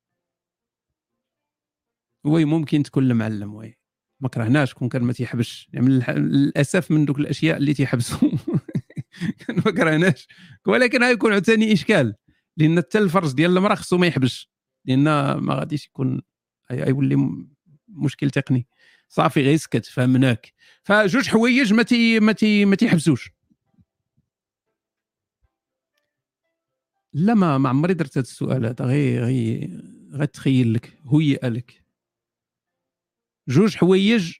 oui ممكن تكون المعلم oui. ما كرهناش كون كان ما تيحبسش. يعني من للأسف من دوك الأشياء اللي تيحبسوا ما كرهناش. ولكن غيكون عاوتاني إشكال. لأن حتى الفرج ديال المرأة خصو ما يحبسش. لأن ما غاديش يكون غي- غيولي مشكل تقني. صافي غير سكت فهمناك. فجوج حوايج ما تي ما تي ما تيحبسوش. لا ما ما عمري درت هذا السؤال هذا. غير غير غتخيل لك. هيئ لك. جوج حوايج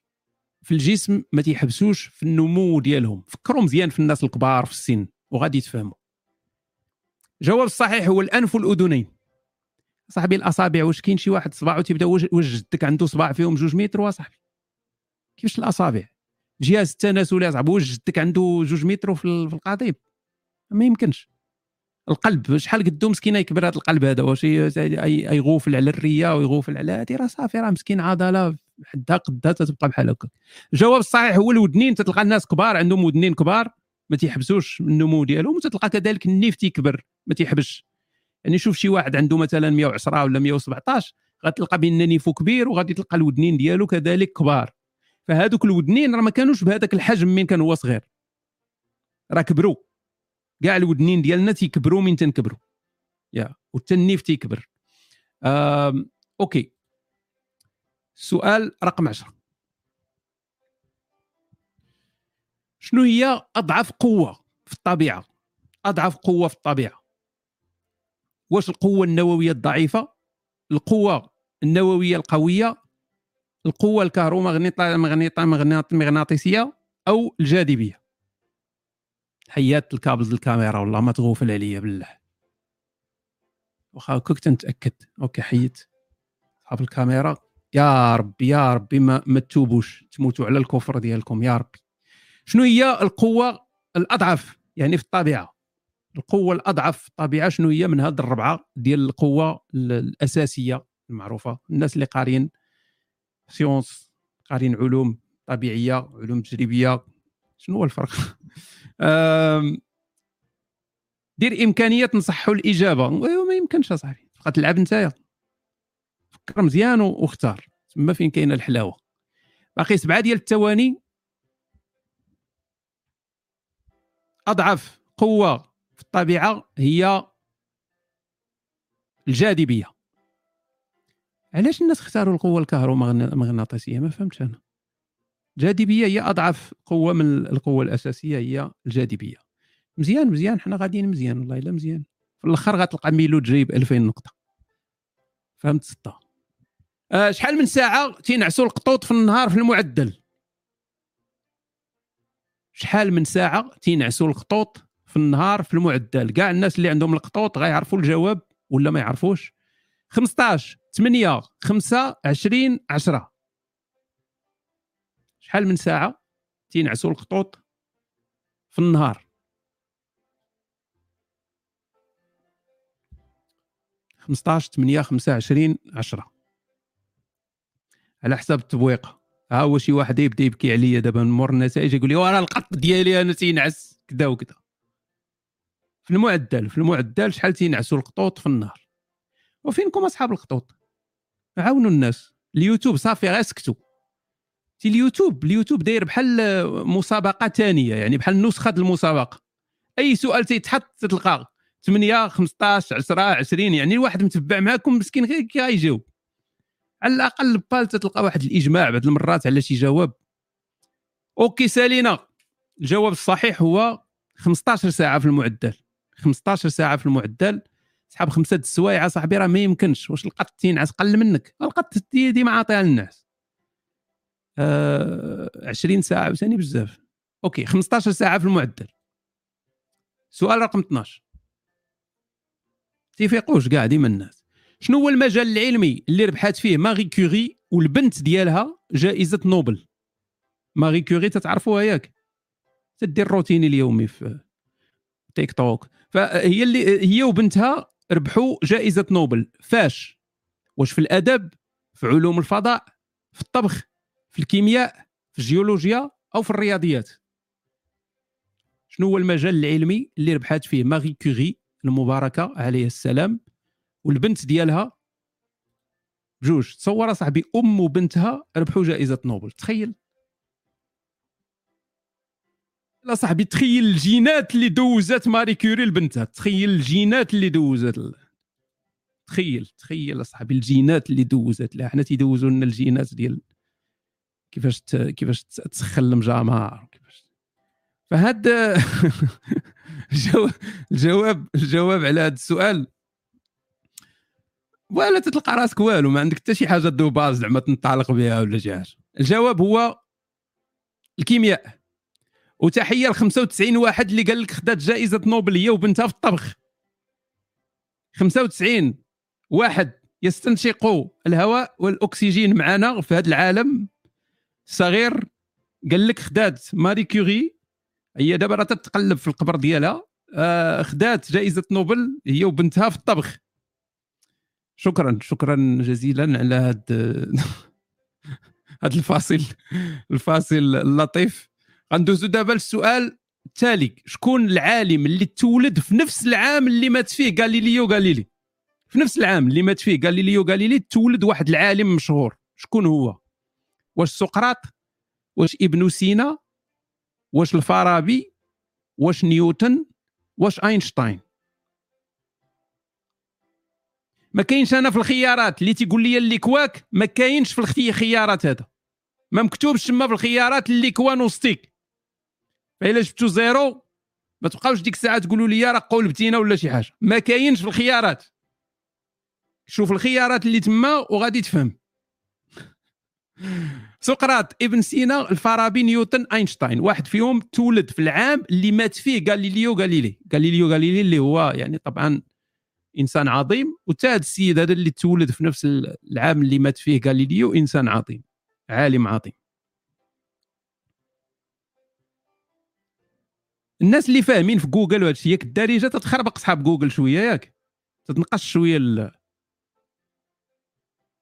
في الجسم ما تيحبسوش في النمو ديالهم. فكروا مزيان في الناس الكبار في السن وغادي تفهموا الجواب الصحيح هو الأنف والأذنين. صاحبي الأصابع واش كاين شي واحد صباعو تيبدأ واش جدك عنده صباع فيهم جوج متر؟ وصاحبي كيفاش الأصابع؟ جهاز التناسلي صاحبي واش جدك عنده جوج متر في ال- في القضيب؟ ما يمكنش. القلب شحال قدو مسكين يكبر هذا القلب هذا؟ واش يغوفل على الرية ويغوفل على هذه راه صافي راه مسكين عضلة حدها قدها تتبقى بحال هكا الجواب الصحيح هو الودنين تتلقى الناس كبار عندهم ودنين كبار ما تيحبسوش النمو ديالهم وتتلقى كذلك النيف تيكبر ما تيحبسش يعني شوف شي واحد عنده مثلا 110 ولا 117 غتلقى بأن نيفو كبير وغادي تلقى الودنين ديالو كذلك كبار. فهذوك الودنين راه ما كانوش بهذاك الحجم من كان هو صغير. راه كبروا. كاع الودنين ديالنا تيكبروا من تنكبروا. يا والنيف تيكبر OK. سؤال رقم 10 شنو هي أضعف قوة في الطبيعة؟ أضعف قوة في الطبيعة. واش القوة النووية الضعيفة؟ القوة النووية القوية؟ القوة الكهرومغناطيسيه أو الجاذبية؟ حيات الكابلز الكاميرا والله ما تغوفل عليا بالله. واخا كنت نتأكد. أوكي حيت. صحاب الكاميرا. يا ربي يا ربي ما, ما تتوبوش تموتوا على الكفر ديالكم يا ربي. شنو هي القوة الأضعف؟ يعني في الطبيعة. القوة الأضعف في الطبيعة شنو هي من هاد الربعة ديال القوة ال- الأساسية المعروفة؟ الناس اللي قارين sciences قارين علوم طبيعية علوم تجريبية. شنو هو الفرق؟ دير إمكانية نصحوا الإجابة. ايوا ما يمكنش أصاحبي. تبقى تلعب نتايا. فكر مزيان واختار. تما فين كاينة الحلاوة. باقي سبعة ديال الثواني أضعف قوة في الطبيعة هي الجاذبية. علاش الناس اختاروا القوة الكهرومغناطيسية؟ ما فهمتش أنا. الجاذبيه هي أضعف قوة من القوة الأساسية هي الجاذبية. مزيان مزيان حنا غاديين مزيان والله إلا مزيان. في الأخر غتلقى ميلود جايب 2000 نقطة. فهمت سته أه شحال من ساعة تينعسوا القطوط في النهار في المعدل؟ شحال من ساعة تينعسوا القطوط في النهار في المعدل؟ كاع الناس اللي عندهم القطوط غيعرفوا الجواب ولا ما يعرفوش؟ 15 8 5 20 10 شحال من ساعة تينعسوا الخطوط في النهار؟ 15 8 25 10 على حساب التبويق. ها هو شي واحد يبدأ يبكي عليا دابا من مور النتائج يقول لي وراه القط ديالي أنا تينعس كذا وكذا في المعدل في المعدل شحال تينعسوا القطوط في النهار. وفينكم أصحاب الخطوط عاونوا الناس. اليوتيوب صافي غير سكتوا. تي اليوتيوب اليوتيوب داير بحال مسابقة ثانية يعني بحال نسخة المسابقة. أي سؤال تيتحط تلقى 8 15 10 20 يعني الواحد متبع معاكم مسكين غير كيجاوب على الأقل بال تلقى واحد الإجماع بعض المرات على شي جواب. OK سالينا. الجواب الصحيح هو 15 ساعة في المعدل. 15 ساعة في المعدل. سحاب خمسة السوايع صاحبي راه ما يمكنش. واش القط تينعس قل منك؟ القط ديما عاطيها للناس آه 20 ساعة عاوتاني بزاف. OK 15 ساعة في المعدل. سؤال رقم 12 تيفيقوش كاع ديما الناس شنو هو المجال العلمي اللي ربحات فيه ماري كوري والبنت ديالها جائزة نوبل؟ ماري كوري تتعرفوها ياك؟ تدير الروتين اليومي في تيك توك. فهي اللي هي وبنتها ربحوا جائزة نوبل. فاش؟ واش في الأدب في علوم الفضاء في الطبخ في الكيمياء في الجيولوجيا أو في الرياضيات؟ شنو هو المجال العلمي اللي ربحات فيه ماري كوري المباركة؟ عليه السلام. والبنت ديالها بجوج تصور صاحبي أم وبنتها ربحوا جائزة نوبل. تخيل. لا صاحبي تخيل الجينات اللي دوزات ماري كوري لبنتها. تخيل الجينات اللي دوزات تخيل تخيل صاحبي الجينات اللي دوزات لها. حنا تيدوزوا لنا الجينات ديال كيفاش كيفاش تسخن المجامع كيفاش. فهاد الجواب الجواب على هذا السؤال ولا تتلقى راسك والو ما عندك حتى شي حاجة de base زعما تنطلق بها ولا شي حاجة الجواب هو الكيمياء. وتحية ل 95 واحد اللي قال لك خدات جائزة نوبل هي وبنتها في الطبخ. 95 واحد يستنشق الهواء والأكسجين معنا في هذا العالم. الصغير قال لك خدات ماري كوري هي دابا راه تتقلب في القبر ديالها. آه خدات جائزة نوبل هي وبنتها في الطبخ. شكرا شكرا جزيلا على هذا هذا الفاصل الفاصل اللطيف. غندوزو دابا للسؤال التالي. شكون العالم اللي تولد في نفس العام اللي مات فيه غاليليو غاليلي؟ في نفس العام اللي مات فيه غاليليو غاليلي تولد واحد العالم مشهور. شكون هو؟ واش سقراط؟ واش ابن سينا؟ واش الفارابي؟ واش نيوتن؟ واش أينشتاين؟ ما كاينش أنا في الخيارات. اللي تيقول لي اللي كواك ما كاينش في الخيارات هذا. ما مكتوبش تما في الخيارات اللي كوا نوستيك فإلا جبتو zéro؟ ما تبقاوش ديك الساعة تقولوا لي راه قول بتينا ولا شي حاجة. ما كاينش في الخيارات. شوف الخيارات اللي تما وغادي تفهم. سقراط ابن سينا الفارابي نيوتن أينشتاين. واحد فيهم تولد في العام اللي مات فيه. غاليليو غاليلي غاليليو غاليلي اللي هو يعني طبعا إنسان عظيم. وتا هذا السيد هذا اللي تولد في نفس العام اللي مات فيه غاليليو إنسان عظيم عالم عظيم. الناس اللي فاهمين في جوجل وهذا الشيء ياك الدارجه تتخربق صحاب جوجل شوية ياك. تتنقص شوية ال...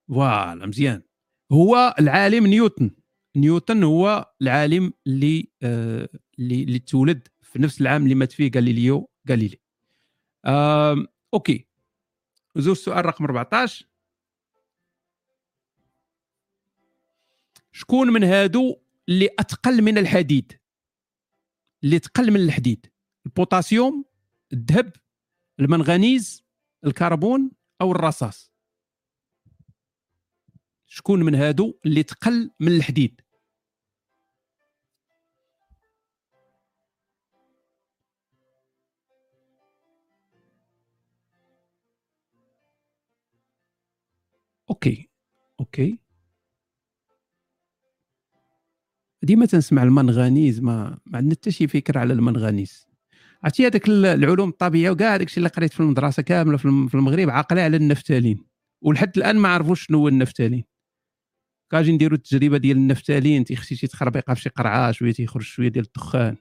voilà مزيان. هو العالم نيوتن. نيوتن هو العالم اللي آه اللي اللي تولد في نفس العام اللي مات فيه غاليليو غاليلي. آه OK. زوج السؤال رقم 14 شكون من هادو اللي اثقل من الحديد؟ اللي تقل من الحديد. البوتاسيوم الذهب المنغنيز الكربون أو الرصاص؟ شكون من هادو اللي تقل من الحديد؟ OK OK. ديما تنسمع المنغنيز ما ما عندنا حتى شي فكرة على المنغنيز. عرفتي هذاك العلوم الطبيعية وكاع داك الشيء اللي قريت في المدرسة كاملة في المغرب عاقلة على النفتالين. ولحد الآن ما عرفوش شنو هو النفتالين. كاجي نديروا التجربة ديال النفتالين تيخشي شي تخربيقة في شي قرعه شوية تيخرج شوية ديال الدخان.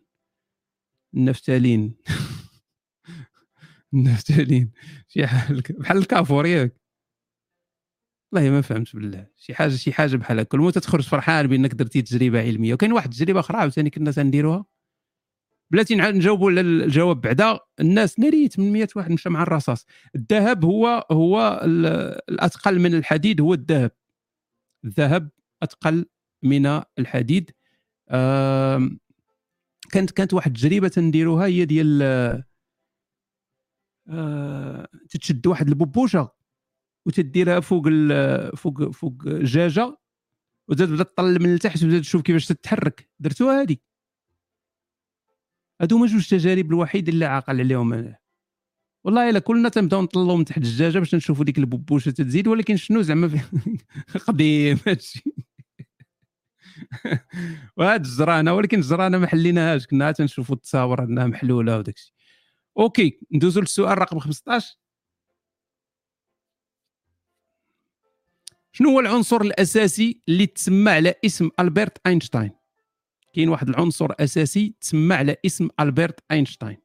النفتالين. النفتالين. شي بحال الكافور ياك والله ما فهمت بالله. شي حاجة شي حاجة بحال هكا. المهم تخرج فرحان بانك درتي تجربة علمية. وكاين واحد التجربة أخرى عاوتاني كنا تنديروها بلاتي نجاوبوا على الجواب بعدا. الناس ناري 800 واحد مشى مع الرصاص. الذهب هو هو الأثقل من الحديد هو الذهب. الذهب أثقل من الحديد. كانت كانت واحد التجربة تنديروها هي ديال آه تتشد واحد البوبوشه وتديرها فوق فوق فوق الدجاجة وتبدا تطل من التحت وتبدا تشوف كيفاش تتحرك. درتوها هذه هادو هما جوج تجارب الوحيد اللي عاقل عليهم أنا. والله إلا كلنا تنبداو نطلوا من تحت الدجاجة باش نشوفوا ديك البوبوشة تزيد ولكن شنو زعما قديم هادشي. وهاد الجرانة ولكن الجرانة ما حليناهاش كنا تنشوفوا التصاور انها محلولة وداك الشيء OK ندوزو للسؤال رقم 15 شنو هو العنصر الأساسي اللي تسمى على اسم ألبرت أينشتاين؟ كاين واحد العنصر أساسي تسمى على اسم ألبرت أينشتاين.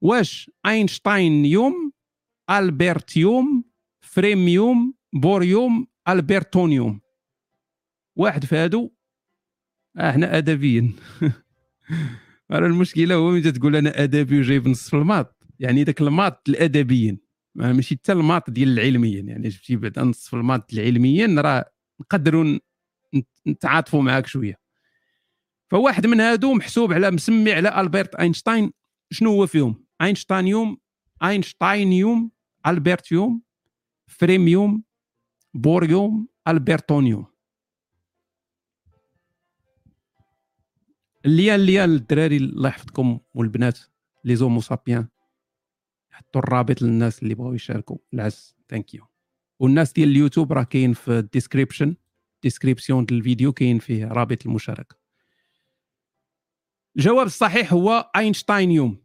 واش اينشتاينيوم البرتيوم فريميوم بوريوم البرتونيوم واحد في هادو؟ آه إحنا ادبيا المشكلة هو ملي تقول أنا أدبي وجايب نصف ال maths. يعني ذاك ال maths الأدبيين. ماشي حتى ال maths ديال العلميا يعني جبتي بعدا نصف ال maths العلميا راه نقدروا نتعاطفوا معاك شوية. فواحد من هادو محسوب على مسمي على ألبرت أينشتاين. شنو هو فيهم؟ اينشتاينيوم اينشتاينيوم البرتيوم فريميوم بوريوم البرتونيوم الليان الليان الدراري الله يحفظكم والبنات les Homo sapiens. حطوا الرابط للناس اللي بغاو يشاركوا. العز thank you والناس ديال اليوتيوب راه كاين في ال description description ديال الفيديو كاين فيه رابط المشاركة. الجواب الصحيح هو اينشتاينيوم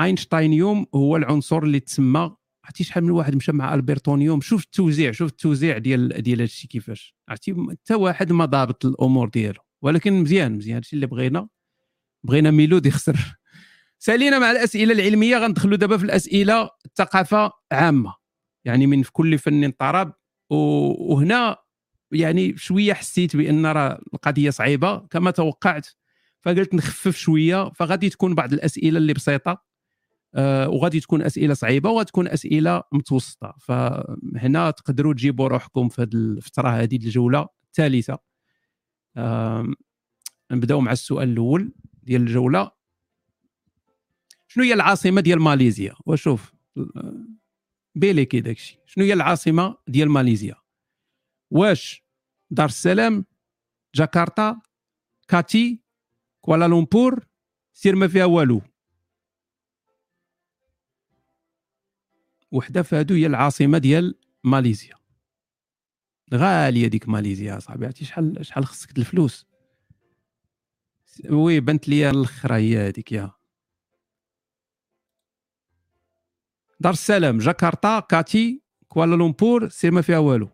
اينشتاينيوم هو العنصر اللي تسمى عرفتي شحال من واحد مشى مع البرتونيوم شوف التوزيع شوف التوزيع ديال ديال هادشي كيفاش. عرفتي؟ حتى واحد ما ضابط الأمور ديالو. ولكن مزيان مزيان. هادشي اللي بغينا بغينا ميلود يخسر سالينا مع الأسئلة العلمية غندخلوا دابا في الأسئلة الثقافة عامة. يعني من في كل فن طرب وهنا يعني شوية حسيت بأن راه القضية صعيبة كما توقعت. فقلت نخفف شوية فغادي تكون بعض الأسئلة اللي بسيطة آه وغادي تكون أسئلة صعيبة وغتكون أسئلة متوسطة. فهنا تقدروا تجيبوا روحكم في هذه الفترة هذه الجولة الثالثة. نبداو مع السؤال الأول ديال الجولة. شنو هي العاصمة ديال ماليزيا؟ وشوف بيلي كي داكشي شنو هي العاصمة ديال ماليزيا؟ واش؟ دار السلام جاكرتا كاتي كوالالمبور سير ما فيها والو. وحدة في هادو هي العاصمة ديال ماليزيا. غالية ديك ماليزيا صاحبي عرفتي شحال شحال خصك الفلوس؟ oui بنت لي الاخرى هي هذيك يا. دار السلام جاكرتا كاتي كوالالمبور سير ما فيها والو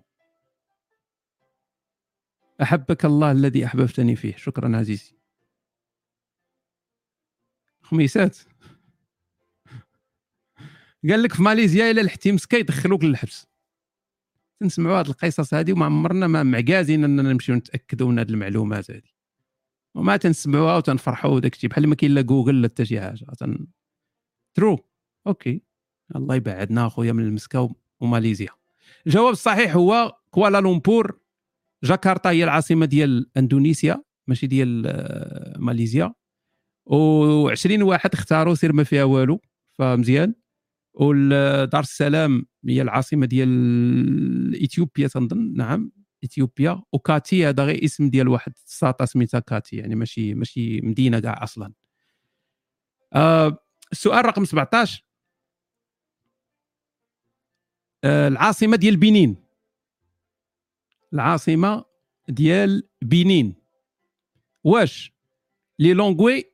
أحبك الله الذي أحببتني فيه. شكرا عزيزي. خميسات. قال لك في ماليزيا الا لحتي مسكه يدخلوك للحبس. تنسمعوا هذه القصص هذه وما عمرنا ما معكازين أننا نمشيو نتأكدوا من هذه المعلومات هذه وما تنسمعوها وتنفرحوا وداك الشيء. بحال ما كاين لا جوجل لا حتى شي حاجة. تن... trop OK الله يبعدنا أخويا من المسكة وماليزيا. الجواب الصحيح هو كوالالمبور جاكرتا هي العاصمة ديال إندونيسيا ماشي ديال آه، ماليزيا. و20 واحد اختاروا سير ما فيها والو فمزيان. ودار السلام هي العاصمة ديال إثيوبيا تنظن؟ نعم إثيوبيا. وكاتي هذا غير اسم ديال واحد الساطا سميتها كاتي يعني ماشي ماشي مدينة كاع أصلا. آه السؤال رقم 17 العاصمة ديال بنين. العاصمة ديال بنين. واش؟ ليلونغوي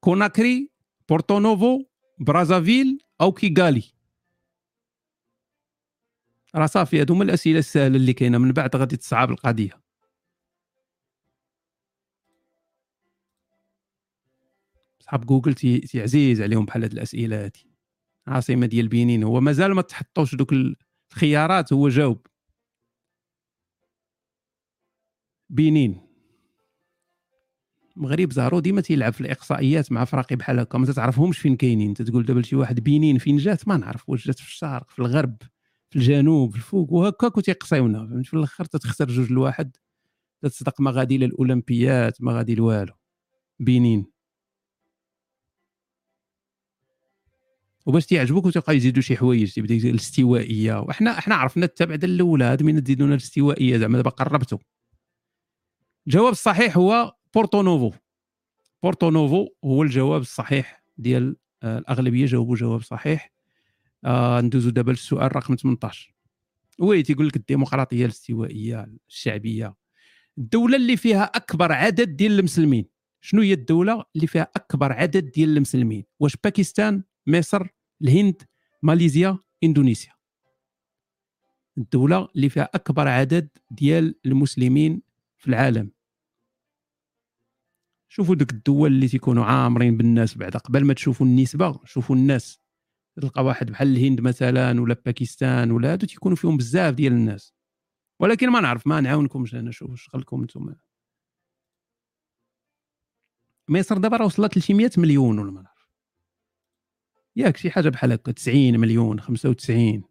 كوناكري بورتو نوفو برازافيل أو كيغالي. راه صافي هادو هما الأسئلة السهلة اللي كاينة. من بعد غادي تصعب القضية. صحاب جوجل عزيز عليهم بحال هاد الأسئلة هادي. عاصمة ديال بنين. هو مازال ما تحطوش دوك الخيارات هو جاوب. بنين المغرب زهرو ديما تيلعب في الإقصائيات مع فراقي بحال هكا ما تعرفهمش فين كاينين. تقول دابا شي واحد بنين فين جات؟ ما نعرف واش جات في الشرق في الغرب في الجنوب في الفوق وهكاك تيقصيونا فهمت؟ في الأخر تتخسر جوج لواحد تتصدق ما غادي للاولمبيات ما غادي لوالو. بنين وباش تيعجبوك وتبقى يزيدوا شي حوايج تيبدا الاستوائية. وحنا إحنا عرفنا التبعده الاولى هاد من تزيدونا الاستوائية زعما دابا قربتوا الجواب الصحيح هو بورتو نوفو. بورتو نوفو هو الجواب الصحيح ديال آه، الأغلبية جاوبوا جواب صحيح. آه ندوزو دابا للسؤال رقم 18 وي تيقول لك الديمقراطية الاستوائية الشعبية. الدولة اللي فيها أكبر عدد ديال المسلمين. شنو هي الدولة اللي فيها أكبر عدد ديال المسلمين؟ واش باكستان مصر الهند ماليزيا إندونيسيا. الدولة اللي فيها أكبر عدد ديال المسلمين في العالم. شوفوا دوك الدول اللي تيكونوا عامرين بالناس بعد. قبل ما تشوفوا النسبة شوفوا الناس. تلقى واحد بحال الهند مثلا ولا باكستان ولا هادو تيكونوا فيهم بزاف ديال الناس. ولكن ما نعرف ما نعاونكمش أنا شوف شغلكم أنتم مصر دابا راه وصلت ل 100 مليون ولا ما نعرف. ياك شي حاجة بحال هكا 90 مليون 95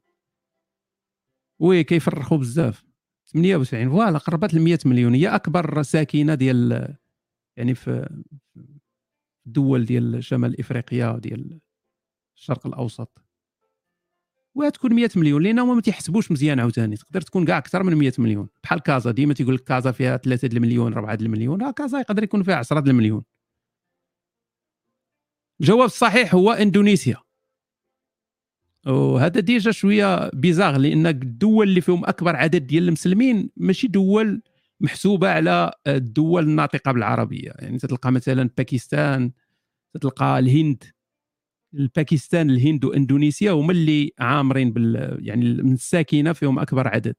oui كيفرخوا بزاف. 78 voilà قربت ل 100 مليون. هي أكبر ساكنة ديال يعني في الدول ديال شمال إفريقيا ديال الشرق الأوسط. وتكون 100 مليون لأن هما ما تيحسبوش مزيان عاوتاني. تقدر تكون كاع أكثر من 100 مليون. بحال كازا ديما تيقول لك كازا فيها 3 المليون 4 المليون. راه كازا يقدر يكون فيها 10 المليون. الجواب الصحيح هو إندونيسيا. وهذا déjà شوية bizarre لأن الدول اللي فيهم أكبر عدد ديال المسلمين ماشي دول محسوبة على الدول الناطقة بالعربية. يعني تلقى مثلا باكستان تلقى الهند. الباكستان الهند وإندونيسيا هما اللي عامرين بال يعني من الساكنه فيهم أكبر عدد.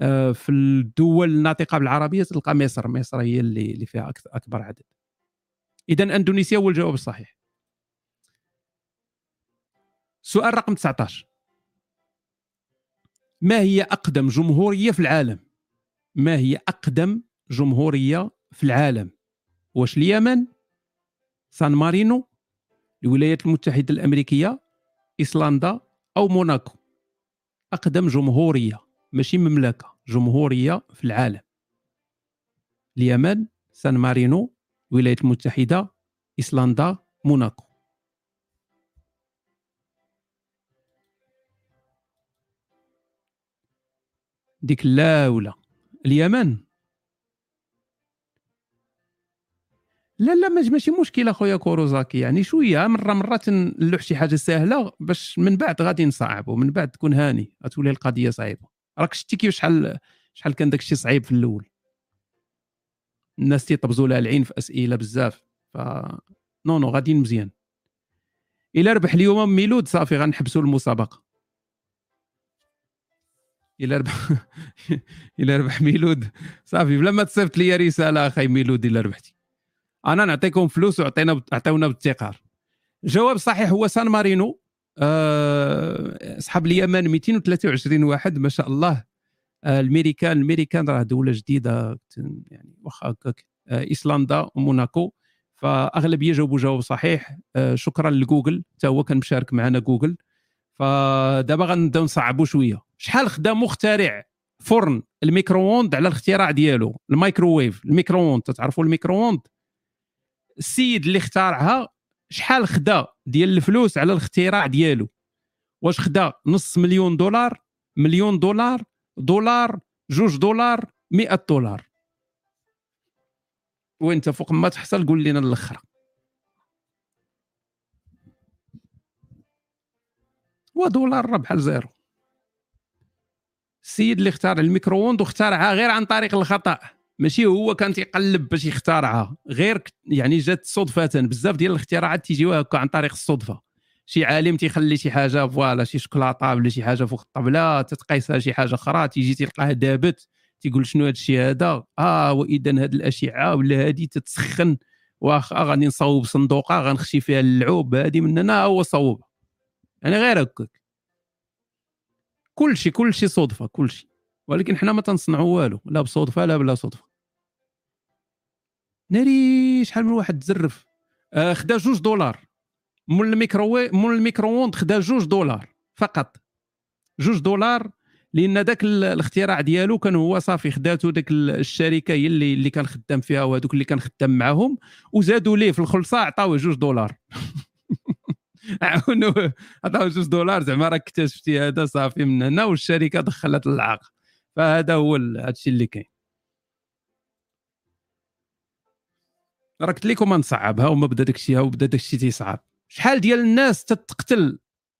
آه، في الدول الناطقة بالعربية تلقى مصر. مصر هي اللي فيها أكبر عدد. اذا إندونيسيا هو الجواب الصحيح. سؤال رقم 19 ما هي أقدم جمهورية في العالم؟ ما هي أقدم جمهورية في العالم؟ واش اليمن؟ سان مارينو؟ الولايات المتحدة الأمريكية؟ ايسلندا أو موناكو؟ أقدم جمهورية ماشي مملكة جمهورية في العالم. اليمن سان مارينو الولايات المتحدة ايسلندا موناكو. ديك لا ولا اليمن. لا لا ماشي مشكل اخويا كوروزاكي. يعني شوية مرة مرة نلوح شي حاجة سهلة باش من بعد غادي نصعبوا من بعد تكون هاني غتولي القضية صعيبة. راك شتي كيف شحال شحال كان داك الشيء صعيب في الأول؟ الناس تيطبزوا لها العين في أسئلة بزاف ف non non غاديين مزيان. إلا ربح اليوم ميلود صافي غنحبسوا المسابقة. إلى ربح إلى ربح ميلود. صافي. بلا ما تصيفط لي رساله أخي ميلود إلى ربحتي. أنا نعطيكم فلوس وعطينا عطيونا بالتقار. الجواب الصحيح هو سان مارينو. أه اليمن 223 واحد. ما شاء الله. أه الميريكان الميريكان راه دولة جديدة. يعني واخا هكاك. أه إيسلندا وموناكو. فأغلبية جاوبوا جواب صحيح. أه شكرا لجوجل. حتى هو كان مشارك معنا جوجل. فدابا غنبداو نصعبوا شوية. شحال خدا مخترع فرن ال micro-ondes على الاختراع ديالو؟ ال microwave ال micro-ondes تعرفوا ال micro-ondes؟ السيد اللي اخترعها شحال خدا ديال الفلوس على الاختراع ديالو؟ واش خدا نص مليون دولار مليون دولار دولار جوج دولار 100 دولار؟ وانت فوق ما تحصل قول لنا الآخر ودولار راه بحال zéro. السيد اللي اختار ال micro-ondes واخترعها غير عن طريق الخطأ. ماشي هو كان تيقلب باش يختارها غير يعني جات صدفة بزاف ديال الاختراعات تيجيو هكا عن طريق الصدفة. شي عالم تيخلي شي حاجة فوالا شي شوكولاطه ولا شي حاجة فوق الطبلة تتقيسها شي حاجة أخرى تيجي تلقاها دابت تيقول شنو هذا الشيء هذا؟ آه واذا هذه الأشعة ولا هذه تتسخن واخا غادي نصوب صندوقة غنخشي فيها اللعوب هذه من هنا هو صوب. يعني غير هكاك. كلشي كلشي صدفة كلشي. ولكن حنا ما تنصنعوا والو لا بصدفة لا بلا صدفة. ناري شحال من واحد تزرف آه خدا جوج دولار. مول الميكرووي مول ال micro-ondes خدا جوج دولار فقط. جوج دولار لأن ذاك الاختراع ديالو كان هو صافي خداتو ذاك الشركة هي اللي اللي كان خدام فيها وهذوك اللي كان خدام معاهم وزادوا ليه في الخلصة عطاوه جوج دولار. عاونوا عطاوه جوج دولار زعما راك اكتشفتي هذا صافي من هنا والشركة دخلت العاق فهذا هو هذا الشيء اللي كاين. راه قلت لكم نصعبها وما بدا داك الشيء وبدا داك الشيء تيصعب. شحال ديال الناس تتقتل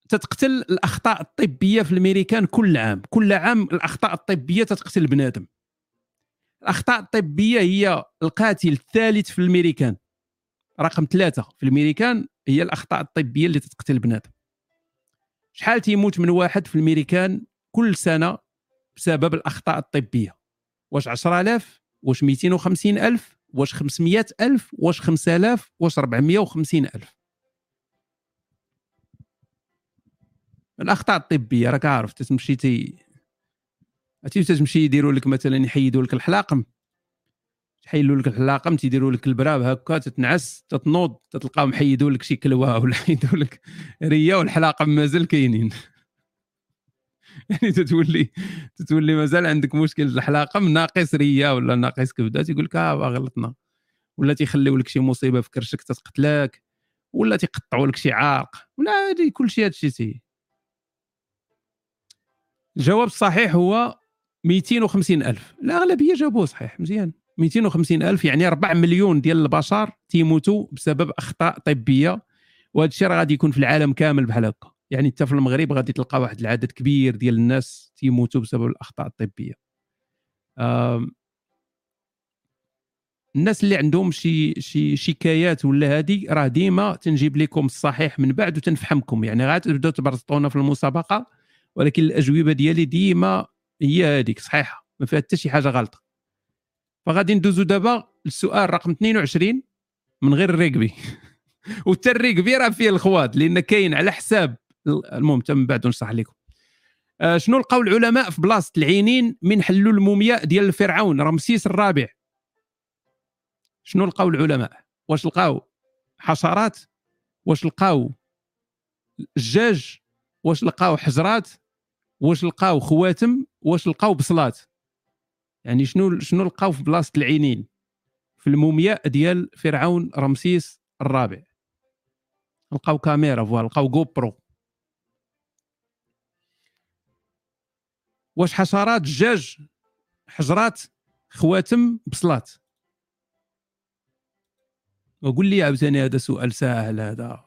تتقتل الأخطاء الطبية في الأمريكان كل عام؟ كل عام الأخطاء الطبية تتقتل بنادم. الأخطاء الطبية هي القاتل الثالث في الأمريكان. رقم ثلاثة في الأمريكان هي الأخطاء الطبية اللي تتقتل بنادم. شحال تيموت من واحد في الأمريكان كل سنة بسبب الأخطاء الطبية؟ واش 10000 واش 250000 واش 500000 واش 5000 واش 450000 الأخطاء الطبية راك عارف تمشي تي تمشي يديروا لك مثلا يحيدوا لك الحلاقم. تحيلوا لك الحلاقم تيديروا لك البراب هكا تتنعس تتنوض تلقاهم حيدوا لك شي كلوة ولا حيدوا لك ريه والحلاقم مازال كاينين. يعني تتولي تتولي مازال عندك مشكل الحلاقم ناقص ريه ولا ناقص كبدة تيقول لك آه غلطنا. ولا تيخليو لك شي مصيبة في كرشك تتقتلك ولا تيقطعوا لك شي عارق ولا هادي كلشي هادشي تي الجواب الصحيح هو 250 ألف. الأغلبية جابوه صحيح مزيان. 250 ألف يعني 4 مليون ديال البشر تيموتوا بسبب أخطاء طبية. وهذا الشيء راه غادي يكون في العالم كامل بحال هكا. يعني حتى في المغرب غادي تلقى واحد العدد كبير ديال الناس تيموتوا بسبب الأخطاء الطبية. الناس اللي عندهم شي شي شكايات ولا هذه راه ديما تنجيب لكم الصحيح من بعد وتنفهمكم يعني غادي تبداو تبرزطونا في المسابقة ولكن الأجوبة ديالي ديما هي هذيك صحيحة. ما فيها حتى شي حاجة غلطة. فغادي ندوزو دابا للسؤال رقم 22 من غير الريكبي وحتى الريكبي راه فيه الخواض لأن كاين على حساب المهم من بعد نشرح لكم. آه شنو لقاو العلماء في بلاصة العينين من حلوا المومياء ديال الفرعون؟ رمسيس الرابع. شنو لقاو العلماء؟ واش لقاو حشرات؟ واش لقاو الجاج واش لقاو حجرات؟ واش لقاو خواتم؟ واش لقاو بصلات؟ يعني شنو شنو لقاو في بلاصة العينين؟ في المومياء ديال فرعون رمسيس الرابع. لقاو كاميرا voilà لقاو GoPro واش حشرات دجاج حجرات خواتم بصلات وقول لي عاوتاني هذا سؤال سهل هذا.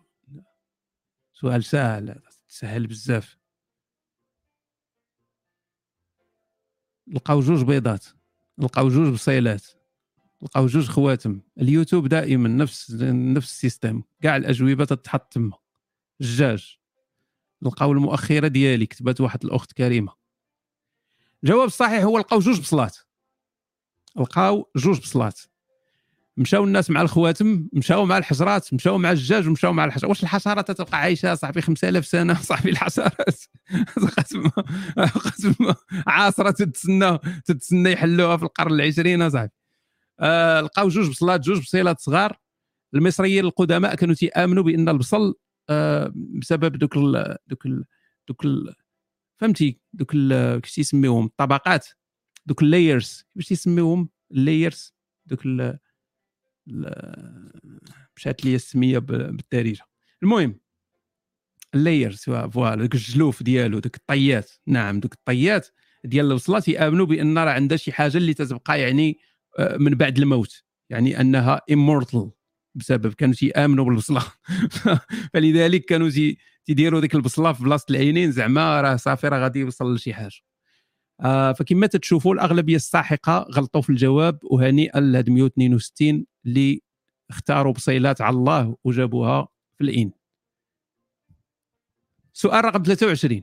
سؤال سهل هذا سهل بزاف. لقاو جوج بيضات لقاو جوج بصيلات لقاو جوج خواتم. اليوتيوب دائما نفس نفس ال système كاع الأجوبة تتحط تما. الجاج لقاو المؤخرة ديالي كتبت واحد الأخت كريمة. الجواب الصحيح هو لقاو جوج بصلات. لقاو جوج بصلات. مشاو الناس مع الخواتم مشاو مع الحجرات مشاو مع الدجاج ومشاو مع الحشرات واش الحشرات تبقى عايشة صاحبي 5000 سنة؟ صاحبي الحشرات قسم قسم عاصرة تتسنى تتسنى يحلوها في القرن العشرين صاحبي. آه لقاو جوج بصلات جوج بصيلات صغار. المصريين القدماء كانوا تيآمنوا بأن البصل آه بسبب دوك ال دوك ال دوك ال فهمتي؟ دوك كيفاش يسميوهم الطبقات. دوك ال layers باش يسميوهم ال layers دوك ال ال- مشات لي السمية بالدارجه المهم ال layers voilà دوك الجلوف ديالو دوك الطيات. نعم دوك الطيات ديال الوصله تيامنوا بأن راه عندها شي حاجة اللي تتبقى يعني آه، من بعد الموت. يعني أنها immortal بسبب كانوا تيآمنوا بالبصلة. فلذلك كانوا تي- تيديروا ديك البصلة في بلاصة العينين. زعما راه صافي راه غادي يوصل لشي حاجة. فكما تتشوفوا الأغلبية الساحقة غلطوا في الجواب وهنيئا لهاد 162 اللي اختاروا بصيلات على الله وجابوها في الإين سؤال رقم 23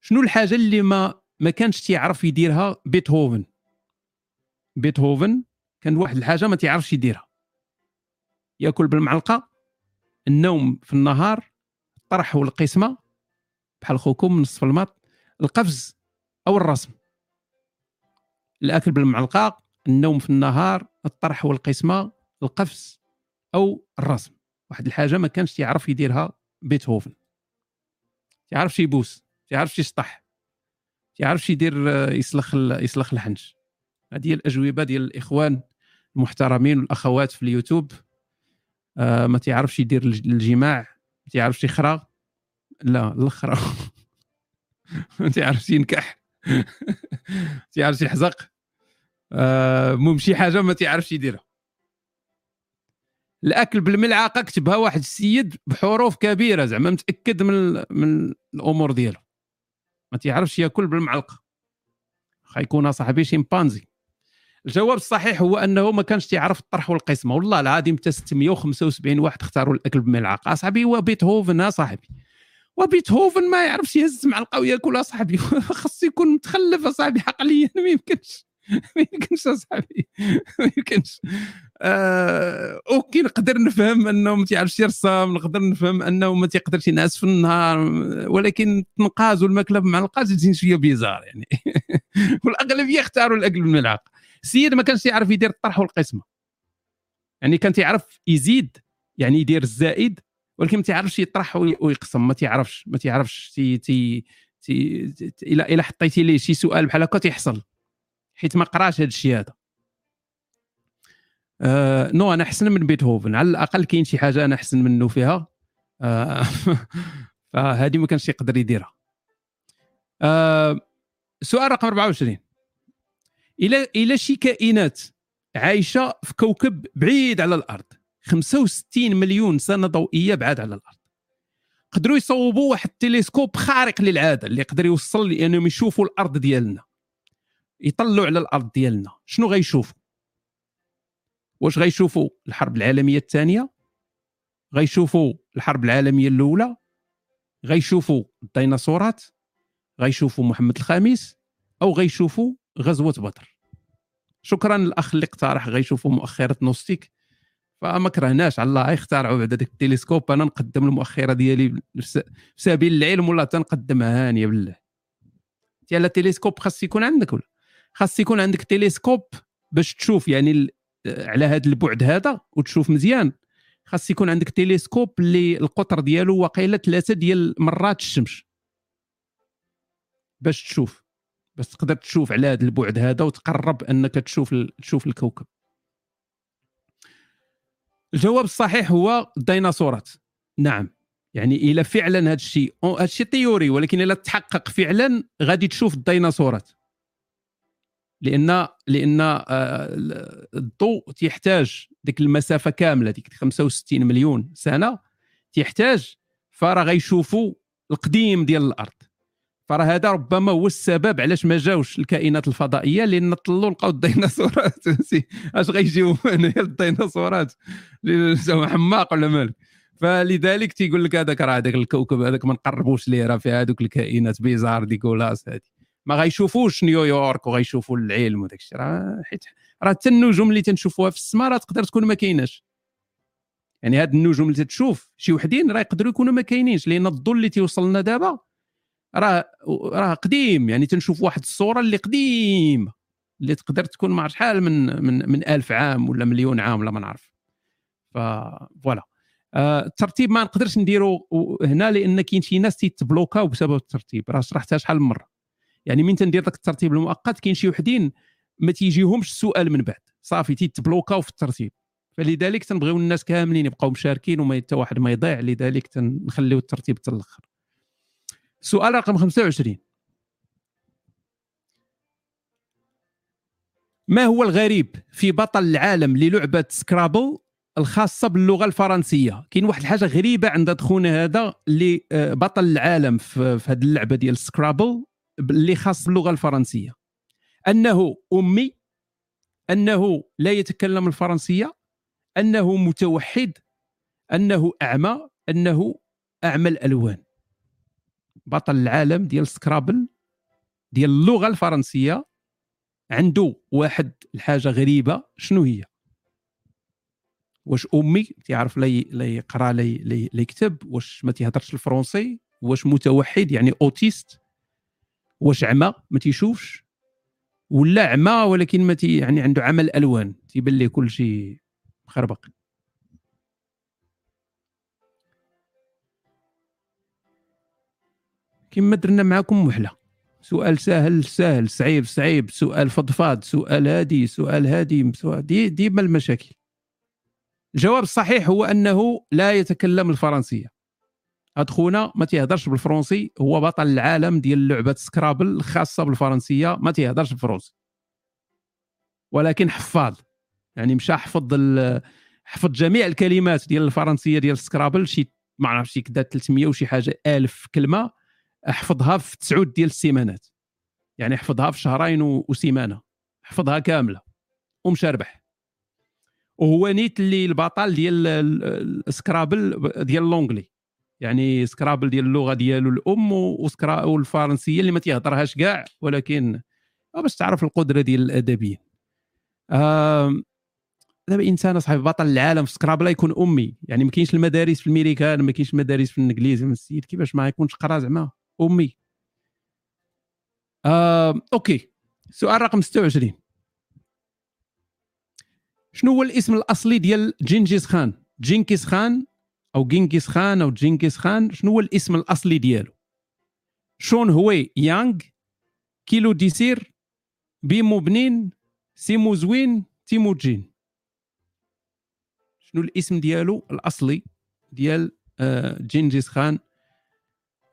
شنو الحاجة اللي ما ما كانش تيعرف يديرها بيتهوفن؟ بيتهوفن كان واحد الحاجة ما تيعرفش يديرها. يأكل بالمعلقة النوم في النهار الطرح والقسمة بحال خوكم نصف الماط. القفز أو الرسم. الأكل بالمعلقه النوم في النهار الطرح والقسمة القفز أو الرسم. واحد الحاجة ما كانش يعرف يديرها بيتهوفن. يعرفش يبوس يعرفش يسطح يعرفش يدير يسلخ يسلخ الحنج هذه الأجوبة ديال الإخوان المحترمين والأخوات في اليوتيوب. آه ما تيعرفش يدير الج- الجماع ما تيعرفش يخرى لا الاخرى ما تيعرفش ينكح ما تيعرفش يحزق آه المهم شي حاجة ما تيعرفش يديرها. الأكل بالملعقة كتبها واحد السيد بحروف كبيرة زعما متأكد من من الأمور ديالو. ما تيعرفش ياكل بالمعلقة. خا يكون صاحبي شيمبانزي. الجواب الصحيح هو أنه ما كانش تيعرف الطرح والقسمة. والله العظيم حتى 675 واحد اختاروا الأكل بالملعقة. أصاحبي هو بيتهوفن أصاحبي. وبيتهوفن ما يعرفش يهز معلقه وياكل اصاحبي خاص يكون متخلف اصاحبي عقليا ما يمكنش. ما يمكنش اصاحبي ما يمكنش. آه أوكي نقدر نفهم أنه ما تيعرفش يرسم نقدر نفهم أنه ما تيقدرش ينعس في النهار ولكن التنقاز والماكله بمعلقه تجي شوية bizarre يعني. والأغلبية اختاروا الأكل بالملعقه السيد ما كانش يعرف يدير الطرح والقسمة. يعني كان تيعرف يزيد يعني يدير الزائد ولكن ما تيعرفش يطرح وي- ويقسم ما تيعرفش ما تيعرفش تي تي تي إلى حطيتي ليه شي سؤال بحال هكا تيحصل حيت ما قراش هذا الشيء هذا. آه non أنا أحسن من بيتهوفن على الأقل كاين شي حاجة أنا أحسن منه فيها. آه فهذه ما كانش يقدر يديرها. آه سؤال رقم 24 إلى إلى شي كائنات عايشة في كوكب بعيد على الأرض 65 مليون سنة ضوئية بعاد على الأرض. قدروا يصوبوا واحد التلسكوب خارق للعادة اللي يقدر يوصل لأنهم يشوفوا الأرض ديالنا. يطلعوا على الأرض ديالنا. شنو غيشوفوا؟ واش غيشوفوا؟ الحرب العالمية الثانية؟ غيشوفوا الحرب العالمية الأولى؟ غيشوفوا الديناصورات؟ غيشوفوا محمد الخامس؟ أو غيشوفوا غزوة بدر؟ شكرا للأخ اللي اقترح غيشوفوا مؤخرة نوستيك. فما كرهناش على الله. يختارعوا بعد داك التلسكوب. أنا نقدم المؤخرة ديالي في سبيل العلم ولا تنقدمها. هانيه بالله. ديال التلسكوب خاص يكون عندك ولا؟ خاص يكون عندك تلسكوب باش تشوف يعني على هذا البعد هذا وتشوف مزيان. خاص يكون عندك تلسكوب اللي القطر ديالو واقيلا ثلاثة ديال مرات الشمس. باش تشوف. باش تقدر تشوف على هذا البعد هذا وتقرب أنك تشوف تشوف الكوكب. الجواب الصحيح هو الديناصورات نعم. يعني إلى فعلا هذا الشيء. هذا الشيء تيوري ولكن إلى تحقق فعلا غادي تشوف الديناصورات. لأن لأن آه، الضوء تيحتاج ديك المسافة كاملة ديك 65 مليون سنة تيحتاج فراه غيشوفوا القديم ديال الأرض. فراه هذا ربما هو السبب علاش ما جاوش الكائنات الفضائية لأن طلوا لقاو الديناصورات؟ اش غيجيو هنايا الديناصورات. زعما حماق ولا مالك فلذلك تيقول لك هذاك راه هذاك الكوكب هذاك ما نقربوش ليه راه فيه هذوك الكائنات بيزار ديكولاس هذه ما غيشوفوش نيويورك وغيشوفوا العلم وداك الشيء راه حيت راه حتى النجوم اللي تنشوفوها في السماء راه تقدر تكون ما كايناش. يعني هاد النجوم اللي تتشوف شي وحدين راه يقدروا يكونوا ما كاينينش لأن الضوء اللي تيوصل لنا دابا راه راه قديم يعني تنشوف واحد الصورة اللي قديمة اللي تقدر تكون مع شحال من من من ألف عام ولا مليون عام ولا ما نعرف. voilà. آه، الترتيب ما نقدرش نديرو هنا لأن كاين شي ناس تيتبلوكاو بسبب الترتيب. راه شرحتها شحال من مرة. يعني من تندير ذاك الترتيب المؤقت كاين شي وحدين ما تيجيهمش السؤال من بعد. صافي تيتبلوكاو في الترتيب. فلذلك تنبغيو الناس كاملين يبقاو مشاركين وما حتى واحد ما يضيع. لذلك تنخليو الترتيب حتى الآخر سؤال رقم 25 ما هو الغريب في بطل العالم للعبة سكرابل الخاصة باللغة الفرنسية؟ كاين واحد الحاجة غريبة عند دخونا هذا اللي آه، بطل العالم في هذه اللعبة ديال سكرابل اللي خاص باللغة الفرنسية. أنه أمي أنه لا يتكلم الفرنسية أنه متوحد أنه أعمى أنه أعمى الألوان. بطل العالم ديال سكرابل ديال اللغة الفرنسية عنده واحد الحاجة غريبة شنو هي؟ واش أمي تيعرف لا يقرأ لا يكتب؟ واش ما تيهضرش الفرونسي واش متوحد؟ يعني autiste؟ واش عمى؟ ما تيشوفش؟ ولا عمى ولكن ما تي يعني عنده عمى الألوان تيبان ليه كل شيء مخربق. كما درنا معكم وحله سؤال سهل سهل صعيب صعيب. سؤال فضفاض سؤال هادي سؤال هادي دي ديما المشاكل. الجواب الصحيح هو أنه لا يتكلم الفرنسية. هاد خونا ما تيهضرش بالفرنسي هو بطل العالم ديال لعبة سكرابل الخاصه بالفرنسية ما تيهضرش بالفرنسي. ولكن حفاظ. يعني مشى حفظ حفظ جميع الكلمات ديال الفرنسية ديال سكرابل شي ما عرفتش كدا 300 وشي حاجة ألف كلمة. حفظها في تسعود ديال السيمانات. يعني حفظها في شهرين وسيمانة. حفظها كاملة. ومشى ربح وهو نيت اللي البطل ديال السكرابل ديال l'anglais يعني سكرابل ديال اللغة ديالو الأم والفرنسية اللي ما تيهضرهاش كاع. ولكن باش تعرف القدرة ديال الأدبيين. دابا إنسان صاحبي بطل العالم في سكرابل يكون أمي. يعني ما كاينش المدارس في الميريكان ما كاينش المدارس في الانجليزي السيد. كيفاش ما يكونش قرا زعما. أمي. آه، OK. سؤال رقم 26 شنو هو الاسم الأصلي ديال جنجيز خان؟ جينكيز خان أو جينكيز خان أو جينكيز خان شنو هو الاسم الأصلي ديالو؟ شون هوي يانغ كيلو dessert بيمو بنين سيمو زوين تيمو جين. شنو الاسم ديالو الأصلي ديال آه، جينجيز خان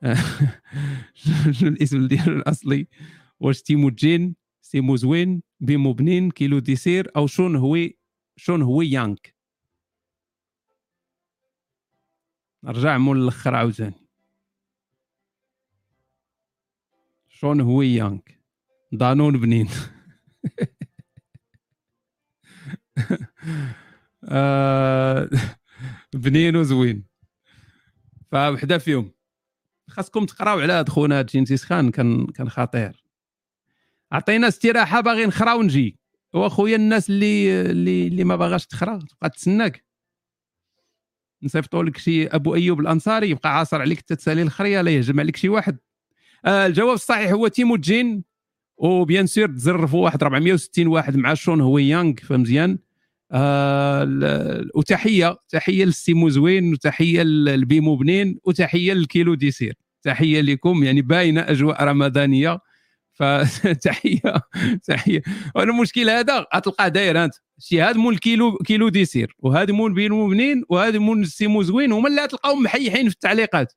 شنو الاسم ديالو الأصلي؟ واش تيمو جين سيمو زوين بيمو بنين كيلو dessert أو شون هوي شون هو يانك نرجع مول الأخر عاوتاني. شون هو يانك دانون بنين. آه، بنين وزوين. فوحده فيهم خاصكم تقراو على هاد خونا جينسيس خان كان كان خطير. عطينا استراحة باغي نخرا ونجي واخويا الناس اللي اللي اللي ما باغاش تخرا تبقى تسناك. نصيفطوا لك شي أبو أيوب الأنصاري يبقى عاصر عليك التسالي الخريه لا يهجم عليك شي واحد. آه الجواب الصحيح هو تيمو جين و bien sûr تزرفوا واحد 460 واحد مع شون هو يانغ فمزيان آه وتحية تحية للسيمو زوين وتحية للبيمو بنين وتحية للكيلو dessert. تحية لكم يعني باينة أجواء رمضانية. فتحيه تحية المشكل هذا غتلقاه داير أنت. شي هذا مول كيلو كيلو dessert وهذا مول بيمو بنين وهذا مول السيمو زوين هما اللي غتلقاهم محيحين في التعليقات.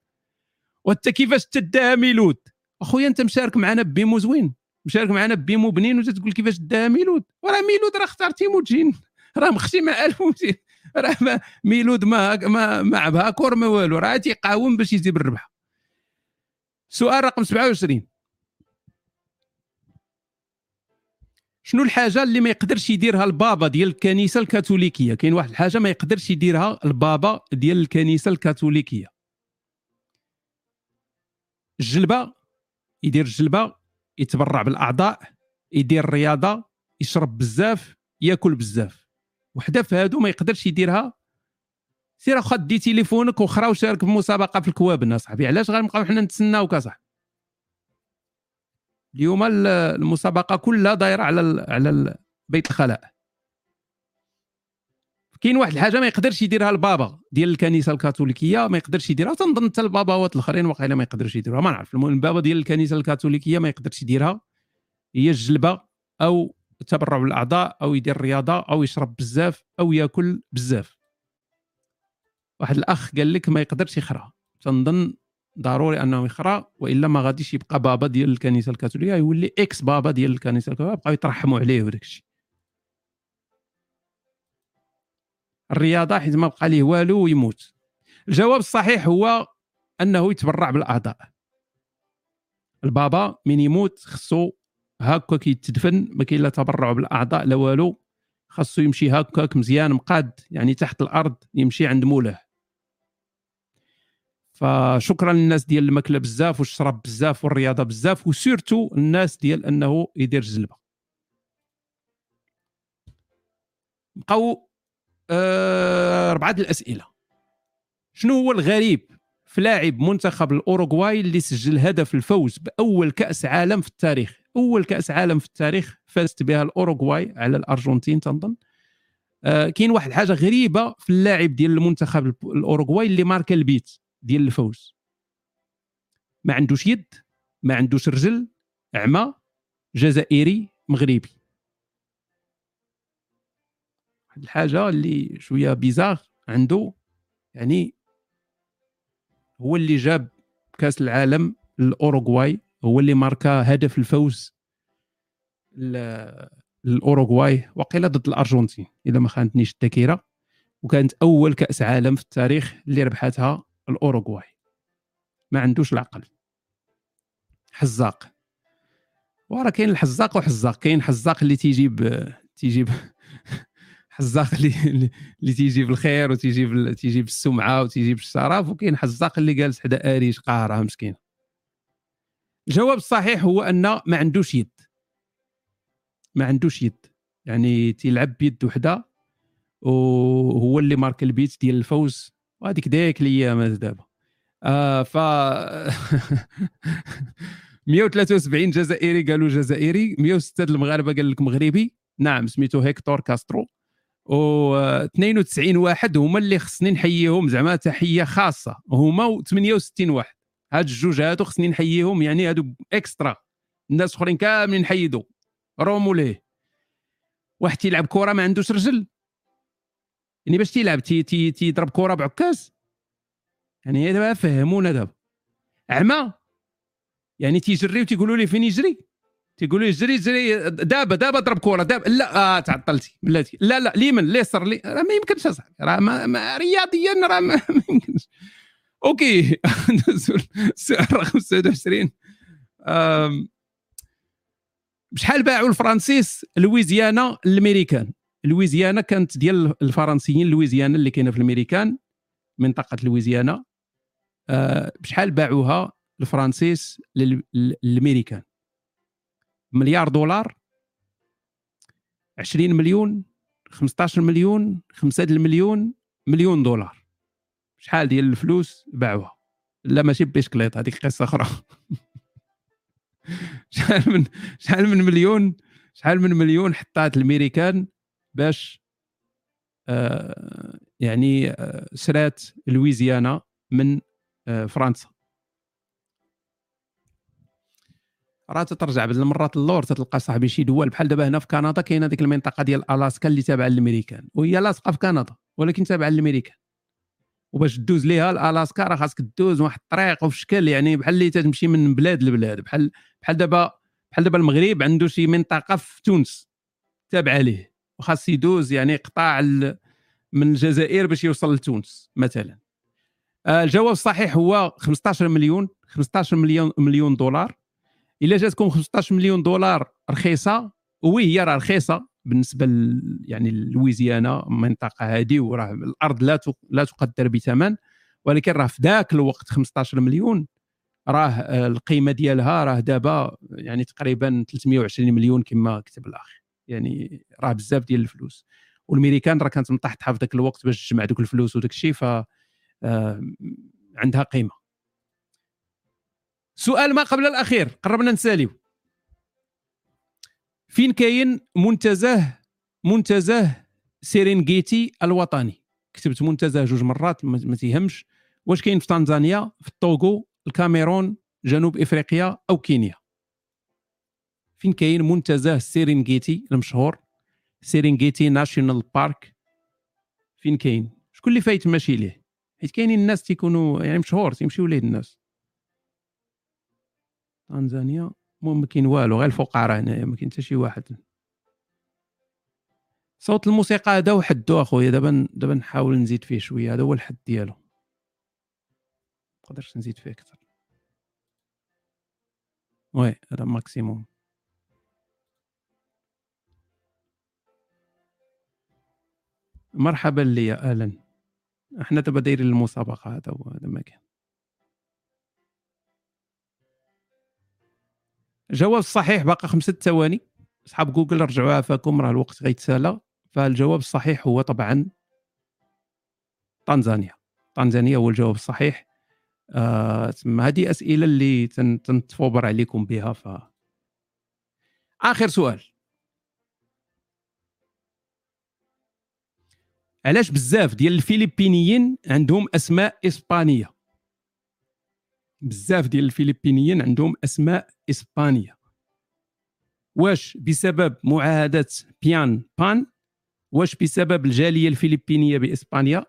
وانت كيفاش تداها ميلود؟ أخويا أنت مشارك معنا بيمو زوين مشارك معنا بيمو بنين وتتقول كيفاش داها ميلود؟ وراه ميلود راه اختار تيمو جين راه مخشي مع 1200 راه ميلود ما ما ما بها كور ما والو. راه تيقاوم باش يجيب الربح. سؤال رقم 27 شنو الحاجة اللي ما يقدرش يديرها البابا ديال الكنيسة الكاثوليكية؟ كاين واحد الحاجة ما يقدرش يديرها البابا ديال الكنيسة الكاثوليكية. الجلبة يدير الجلبة يتبرع بالأعضاء يدير الرياضة يشرب بزاف يأكل بزاف. وحدة في هادو ما يقدرش يديرها سير اخا دي تليفونك وخرا وشارك في مسابقه في الكوابن صاحبي. علاش غنبقاو حنا نتسناوك اصاحبي اليوم المسابقة كلها دايرة على على بيت الخلاء. كاين واحد الحاجة ما يقدرش يديرها البابا ديال الكنيسة الكاثوليكية ما يقدرش يديرها. تنظن حتى الباباوات الآخرين واقيلا ما يقدرش يديروها ما نعرف المهم البابا ديال الكنيسة الكاثوليكية ما يقدرش يديرها. هي الجلبة أو التبرع بالأعضاء أو يدير رياضة أو يشرب بزاف أو يأكل بزاف. واحد الأخ قال لك ما يقدرش يخرى. تنظن ضروري أنه يخرى وإلا ما غاديش يبقى بابا ديال الكنيسة الكاثوليكية يولي إكس بابا ديال الكنيسة الكاثوليكية بقاو يترحموا عليه وداك الشيء. الرياضة حيت ما بقى ليه والو ويموت. الجواب الصحيح هو أنه يتبرع بالأعضاء. البابا من يموت خصو هكا كيتدفن ما كاين لا تبرع بالأعضاء لا والو خاصو يمشي هكاك مزيان مقاد يعني تحت الأرض يمشي عند مولاه. فشكرا للناس ديال الماكلة بزاف والشراب بزاف والرياضة بزاف وسيرتو الناس ديال أنه يدير جلبه بقاو آه، اربعه الأسئلة. شنو هو الغريب في لاعب منتخب الأوروغواي اللي سجل هدف الفوز بأول كأس عالم في التاريخ؟ أول كأس عالم في التاريخ فازت بها الأوروغواي على الأرجنتين تنظن؟ آه كاين واحد الحاجة غريبة في اللاعب ديال المنتخب الأوروغواي اللي ماركا البيت. ديال الفوز. ما عندوش يد ما عندوش رجل اعمى جزائري مغربي. واحد الحاجة اللي شوية bizarre عنده يعني هو اللي جاب كأس العالم الاوروغواي هو اللي ماركا هدف الفوز الاوروغواي وقيلا ضد الأرجنتين إذا ما خانتنيش الذاكرة. وكانت أول كأس عالم في التاريخ اللي ربحتها الأوروغواي. ما عندوش العقل. حزاق. وراه كاين الحزاق وحزاق. كاين حزاق اللي تيجيب تيجيب حزاق اللي اللي تيجيب الخير وتيجيب تيجيب السمعه وتيجيب الشرف وكاين حزاق اللي جالس حدا اريش قاهرة مسكين الجواب الصحيح هو أن ما عندوش يد. ما عندوش يد. يعني تيلعب بيد وحدة وهو اللي مارك البيت ديال الفوز. وهذيك ديك الأيام دابا. آه ف 173 جزائري قالوا جزائري 106 المغاربة قال لك مغربي. نعم سميتو هيكتور كاسترو. و 92 واحد هما اللي خصني نحييهم زعما تحية خاصة. هما 68 واحد. هاد الجوج هادو خصني نحييهم يعني هادو extra. الناس الاخرين كاملين نحيدو. رومو ليه. واحد تيلعب كرة ما عندوش رجل. يعني باش تيلعب تي تي تيضرب كرة بعكاز. يعني دابا فهمونا دابا. اعمى يعني تيجري وتيقولوا لي فين يجري؟ تيقولوا لي جري جري دابا دابا ضرب كرة دابا لا آه تعطلتي بلاتي. لا لا ليمن ليسر لي راه ما يمكنش أصاحبي راه ما, ما رياضيا راه ما, ما يمكنش. OK السؤال رقم 26 بشحال باعوا الفرنسيس لويزيانا الامريكان لويزيانا كانت ديال الفرنسيين لويزيانا اللي كاينة في الامريكان منطقة لويزيانا أه بشحال باعوها الفرنسيس للأمريكان؟ مليار دولار 20 مليون 15 مليون 5 المليون مليون دولار. شحال ديال الفلوس باعوها؟ لا ماشي بيسكليت هذيك قصة أخرى. شحال من شحال من مليون شحال من مليون حطات الأمريكان باش آه يعني آه شرات لويزيانا من آه فرنسا. راه تترجع بعض المرات اللور تتلقى صاحبي شي دول بحال دابا هنا في كندا كاينة ديك المنطقة ديال ألاسكا اللي تابعة للأمريكان. وهي لاصقه في كندا ولكن تابعة للأمريكان. وباش دوز ليها الاسكا راه خاصك دوز واحد الطريق وفي شكل يعني بحال اللي تمشي من بلاد لبلاد. بحال بحال دابا بحال دابا المغرب عنده شي منطقة في تونس تابعة ليه. وخاص يدوز يعني قطاع من الجزائر باش يوصل لتونس مثلا. آه، الجواب الصحيح هو 15 مليون 15 مليون مليون دولار. إلا جاتكم 15 مليون دولار رخيصة وي هي راه رخيصة بالنسبة ل... يعني لويزيانا المنطقة هذه وراه الأرض لا لا تقدر بثمن. ولكن راه في ذاك الوقت 15 مليون راه آه، القيمة ديالها راه دابا يعني تقريبا 320 مليون كما كتب الأخ. يعني راه بزاف ديال الفلوس. والميريكان راه كانت مطحطحه في ذاك الوقت باش تجمع دوك الفلوس وداك الشيء ف آه، عندها قيمة. سؤال ما قبل الأخير قربنا نساليو. فين كاين منتزه منتزه سيرينغيتي الوطني؟ كتبت منتزه جوج مرات ما تيهمش. واش كاين في تنزانيا في الطوغو الكاميرون جنوب إفريقيا أو كينيا؟ فين كاين منتزه سيرينغيتي المشهور؟ سيرينغيتي National Park. فين كاين؟ شكون اللي فايت ماشي ليه؟ حيت كاينين الناس تيكونوا يعني مشهور تيمشيو ليه الناس. تنزانيا المهم ما كاين والو غير الفقراء هنايا ما كاين حتى شي واحد. صوت الموسيقى هذا وحدو اخويا دابا دابا نحاول نزيد فيه شوية هذا هو الحد ديالو. نقدرش نزيد فيه أكثر. وي هذا ماكسيموم. مرحبا لي أهلا. إحنا دابا دايرين المسابقة هذا هو هذا ما كان. الجواب الصحيح باقي خمسة ثواني. أصحاب جوجل رجعوا عافاكم راه الوقت غيتسالى فالجواب الصحيح هو طبعا طنزانيا. طنزانيا هو الجواب الصحيح. آه هذه أسئلة اللي تن- تنتفوبر عليكم بها ف. آخر سؤال. علاش بزاف ديال الفلبينيين عندهم أسماء إسبانية؟ بزاف ديال الفلبينيين عندهم أسماء إسبانية. واش بسبب معاهدة بيان بان؟ واش بسبب الجالية الفلبينية بإسبانيا؟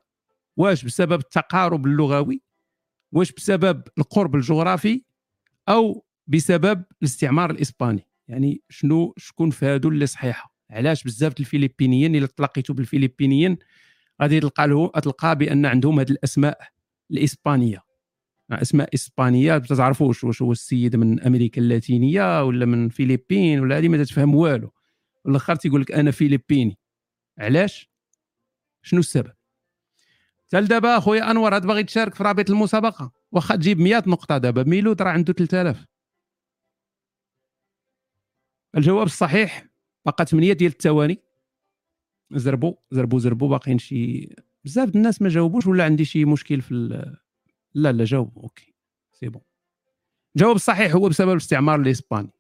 واش بسبب التقارب اللغوي؟ واش بسبب القرب الجغرافي؟ أو بسبب الاستعمار الإسباني؟ يعني شنو شكون في هادو اللي صحيحة؟ علاش بزاف الفلبينيين إلا تلاقيتوا بالفلبينيين؟ غادي تلقى له تلقى بأن عندهم هذه الأسماء الإسبانية. أسماء إسبانية ما تعرفوش واش هو السيد من أمريكا اللاتينية ولا من فيلبين ولا هذه ما تفهم والو. والاخر تيقول لك أنا فيلبيني علاش؟ شنو السبب؟ حتى دابا أخويا أنور هاد باغي تشارك في رابط المسابقة. واخا تجيب 100 نقطة دابا. ميلود راه عنده 3000 الجواب الصحيح باقا 8 ديال الثواني زربوا زربوا زربوا باقيين شي بزاف الناس ما جاوبوش ولا عندي شي مشكل في ال... لا لا جاوبوا OK c'est bon. الجواب الصحيح هو بسبب الاستعمار الإسباني.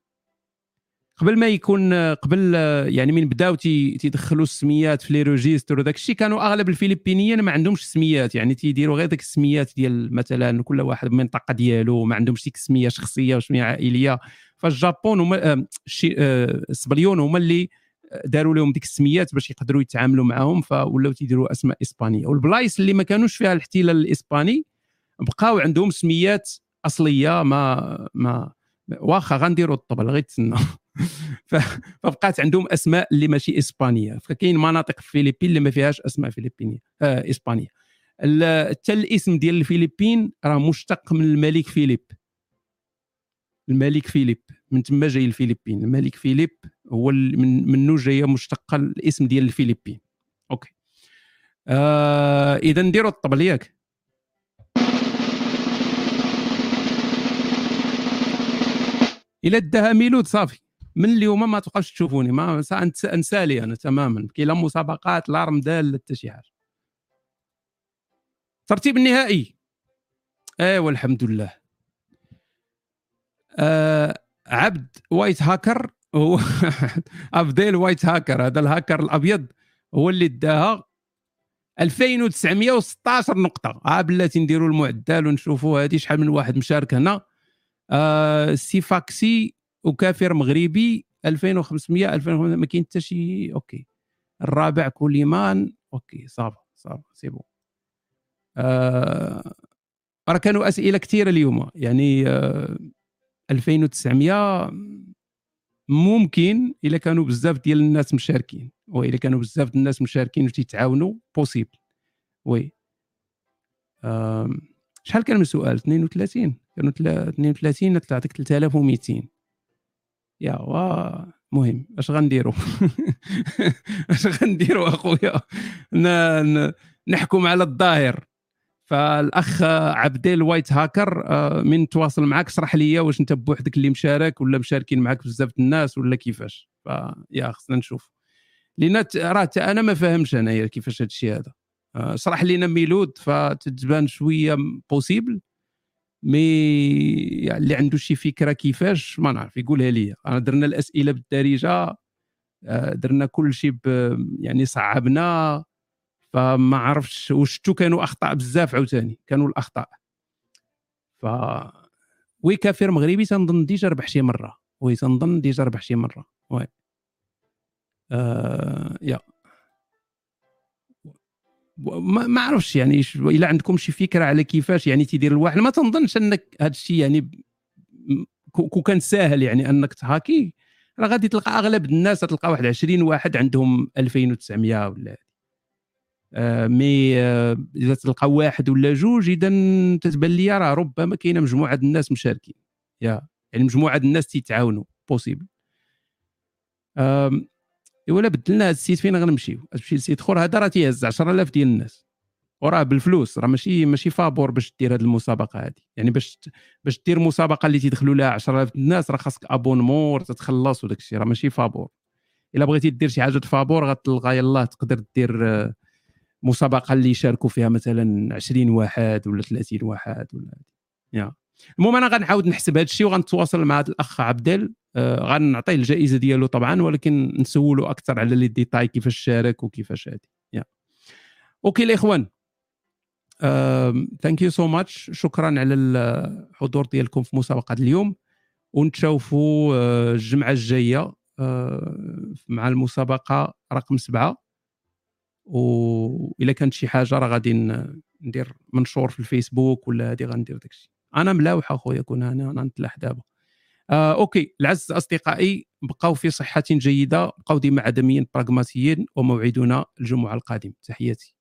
قبل ما يكون قبل يعني من بداو تي- تيدخلوا السميات في les registres وداك الشيء كانوا أغلب الفلبينيين ما عندهمش سميات يعني تيديروا غير ديك السميات ديال مثلا كل واحد بالمنطقة ديالو ما عندهمش ديك السمية شخصية وسمية عائلية. فالسبليون هما آه، السبليون هما اللي داروا لهم ديك السميات باش يقدروا يتعاملوا معاهم فولاو تيديروا أسماء إسبانية. والبلايص اللي ما كانوش فيها الاحتلال الإسباني بقاو عندهم سميات أصلية ما ما واخا غنديروا الطبل غير تسنى. فبقات عندهم أسماء اللي ماشي إسبانية. فكاين مناطق في الفلبين اللي ما فيهاش أسماء فلبينيه آه إسبانية. حتى الاسم ديال الفلبين راه مشتق من الملك فيليب. الملك فيليب من تما جاي الفلبين الملك فيليب هو من منه جاية مشتقة الاسم ديال الفلبين OK. آه إذا نديروا الطبل ياك. إلى داها ميلود صافي. من اليوم ما تبقاوش تشوفوني ما انسالي أنا تماما. كاين لا مسابقات لا رمضان لا حتى شي حاجة. الترتيب النهائي. ايوا الحمد لله. آه عبد white hacker هو أفضل white hacker. هذا الهاكر الأبيض هو اللي داها 2916 نقطة. ها بلاتي نديروا المعدل ونشوفوا هذه شحال من واحد مشارك هنا. آه سيفاكسي وكافر مغربي 2500 2500 ما كاين حتى شي OK. الرابع كوليمان OK ça va ça va c'est bon. آه راه كانوا أسئلة كثيرة اليوم يعني آه 2900 ممكن إلا كانوا بزاف ديال الناس مشاركين والا كانوا بزاف ديال الناس مشاركين وتيتعاونوا بوسيبل وي. آم، شحال كان من سؤال؟ 32 كانوا تلا- 32 تعطيك 3200 يا وا مهم. اش غنديروا اش غنديروا اخويا؟ نحكم على الظاهر. فالاخ عبديل white hacker آه، من تواصل معك اشرح لي واش انت بوحدك اللي مشارك ولا مشاركين معك بزاف الناس ولا كيفاش؟ فيا خصنا نشوف. لأن راه أنا ما فاهمش انايا كيفاش هذا الشيء هذا. آه، اشرح لينا ميلود فتتبان شوية possible mais يعني اللي عنده شي فكرة كيفاش ما نعرف يقولها لي أنا درنا الأسئلة بالدارجة آه، درنا كل شيء يعني صعبنا فما عرفتش وشتو كانوا أخطاء بزاف عاوتاني كانوا الأخطاء. ف وي كافر مغربي تنظن ديجا ربح شي مرة. وي تنظن ديجا ربح شي مرة. وي. آه يا. ما, عرفتش يعني إلا عندكم شي فكرة على كيفاش يعني تيدير الواحد. ما تنظنش أنك هذا الشيء يعني كو كان ساهل يعني أنك تهاكي. راه غادي تلقى أغلب الناس تلقى واحد 20 واحد عندهم 2900 ولا آه مي آه إذا تلقى واحد ولا جوج إذا تتبان لي راه ربما كاينة مجموعة الناس مشاركين. يا يعني مجموعة الناس تيتعاونوا بوسيبل ولا بدلنا هذا السيت فين غنمشيو. غتمشي لسيت اخر هذا راه تيهز 10000 ديال الناس. وراه بالفلوس راه ماشي ماشي فابور باش دير هذه المسابقة هذه يعني باش باش دير مسابقة اللي تيدخلوا لها 10000 الناس راه خاصك abonnement تتخلص وداك الشيء. راه ماشي فابور. إلا بغيتي دير شي حاجة فابور غتلقى يلاه تقدر دير آه، مسابقة اللي يشاركوا فيها مثلا 20 واحد ولا 30 واحد ولا يا. المهم أنا غنعاود نحسب هذا الشيء وغنتواصل مع هذا الأخ عبدل آه غنعطيه الجائزة ديالو طبعا ولكن نسولو أكثر على les détails كيفاش شارك وكيفاش هذه يا. okay الإخوان. thank you so much شكرا على الحضور ديالكم في مسابقة اليوم. ونتشوفوا آه، الجمعة الجاية آه، مع المسابقة رقم سبعة. واذا كانت شي حاجة راه غادي ندير منشور في الفيسبوك ولا هذه غندير داكشي. أنا ملاوح اخويا كون أنا نتلاح دابا. آه okay. العز أصدقائي بقاو في صحة جيدة بقاو ديما عدميين براغماتيين وموعدنا الجمعة القادم تحياتي.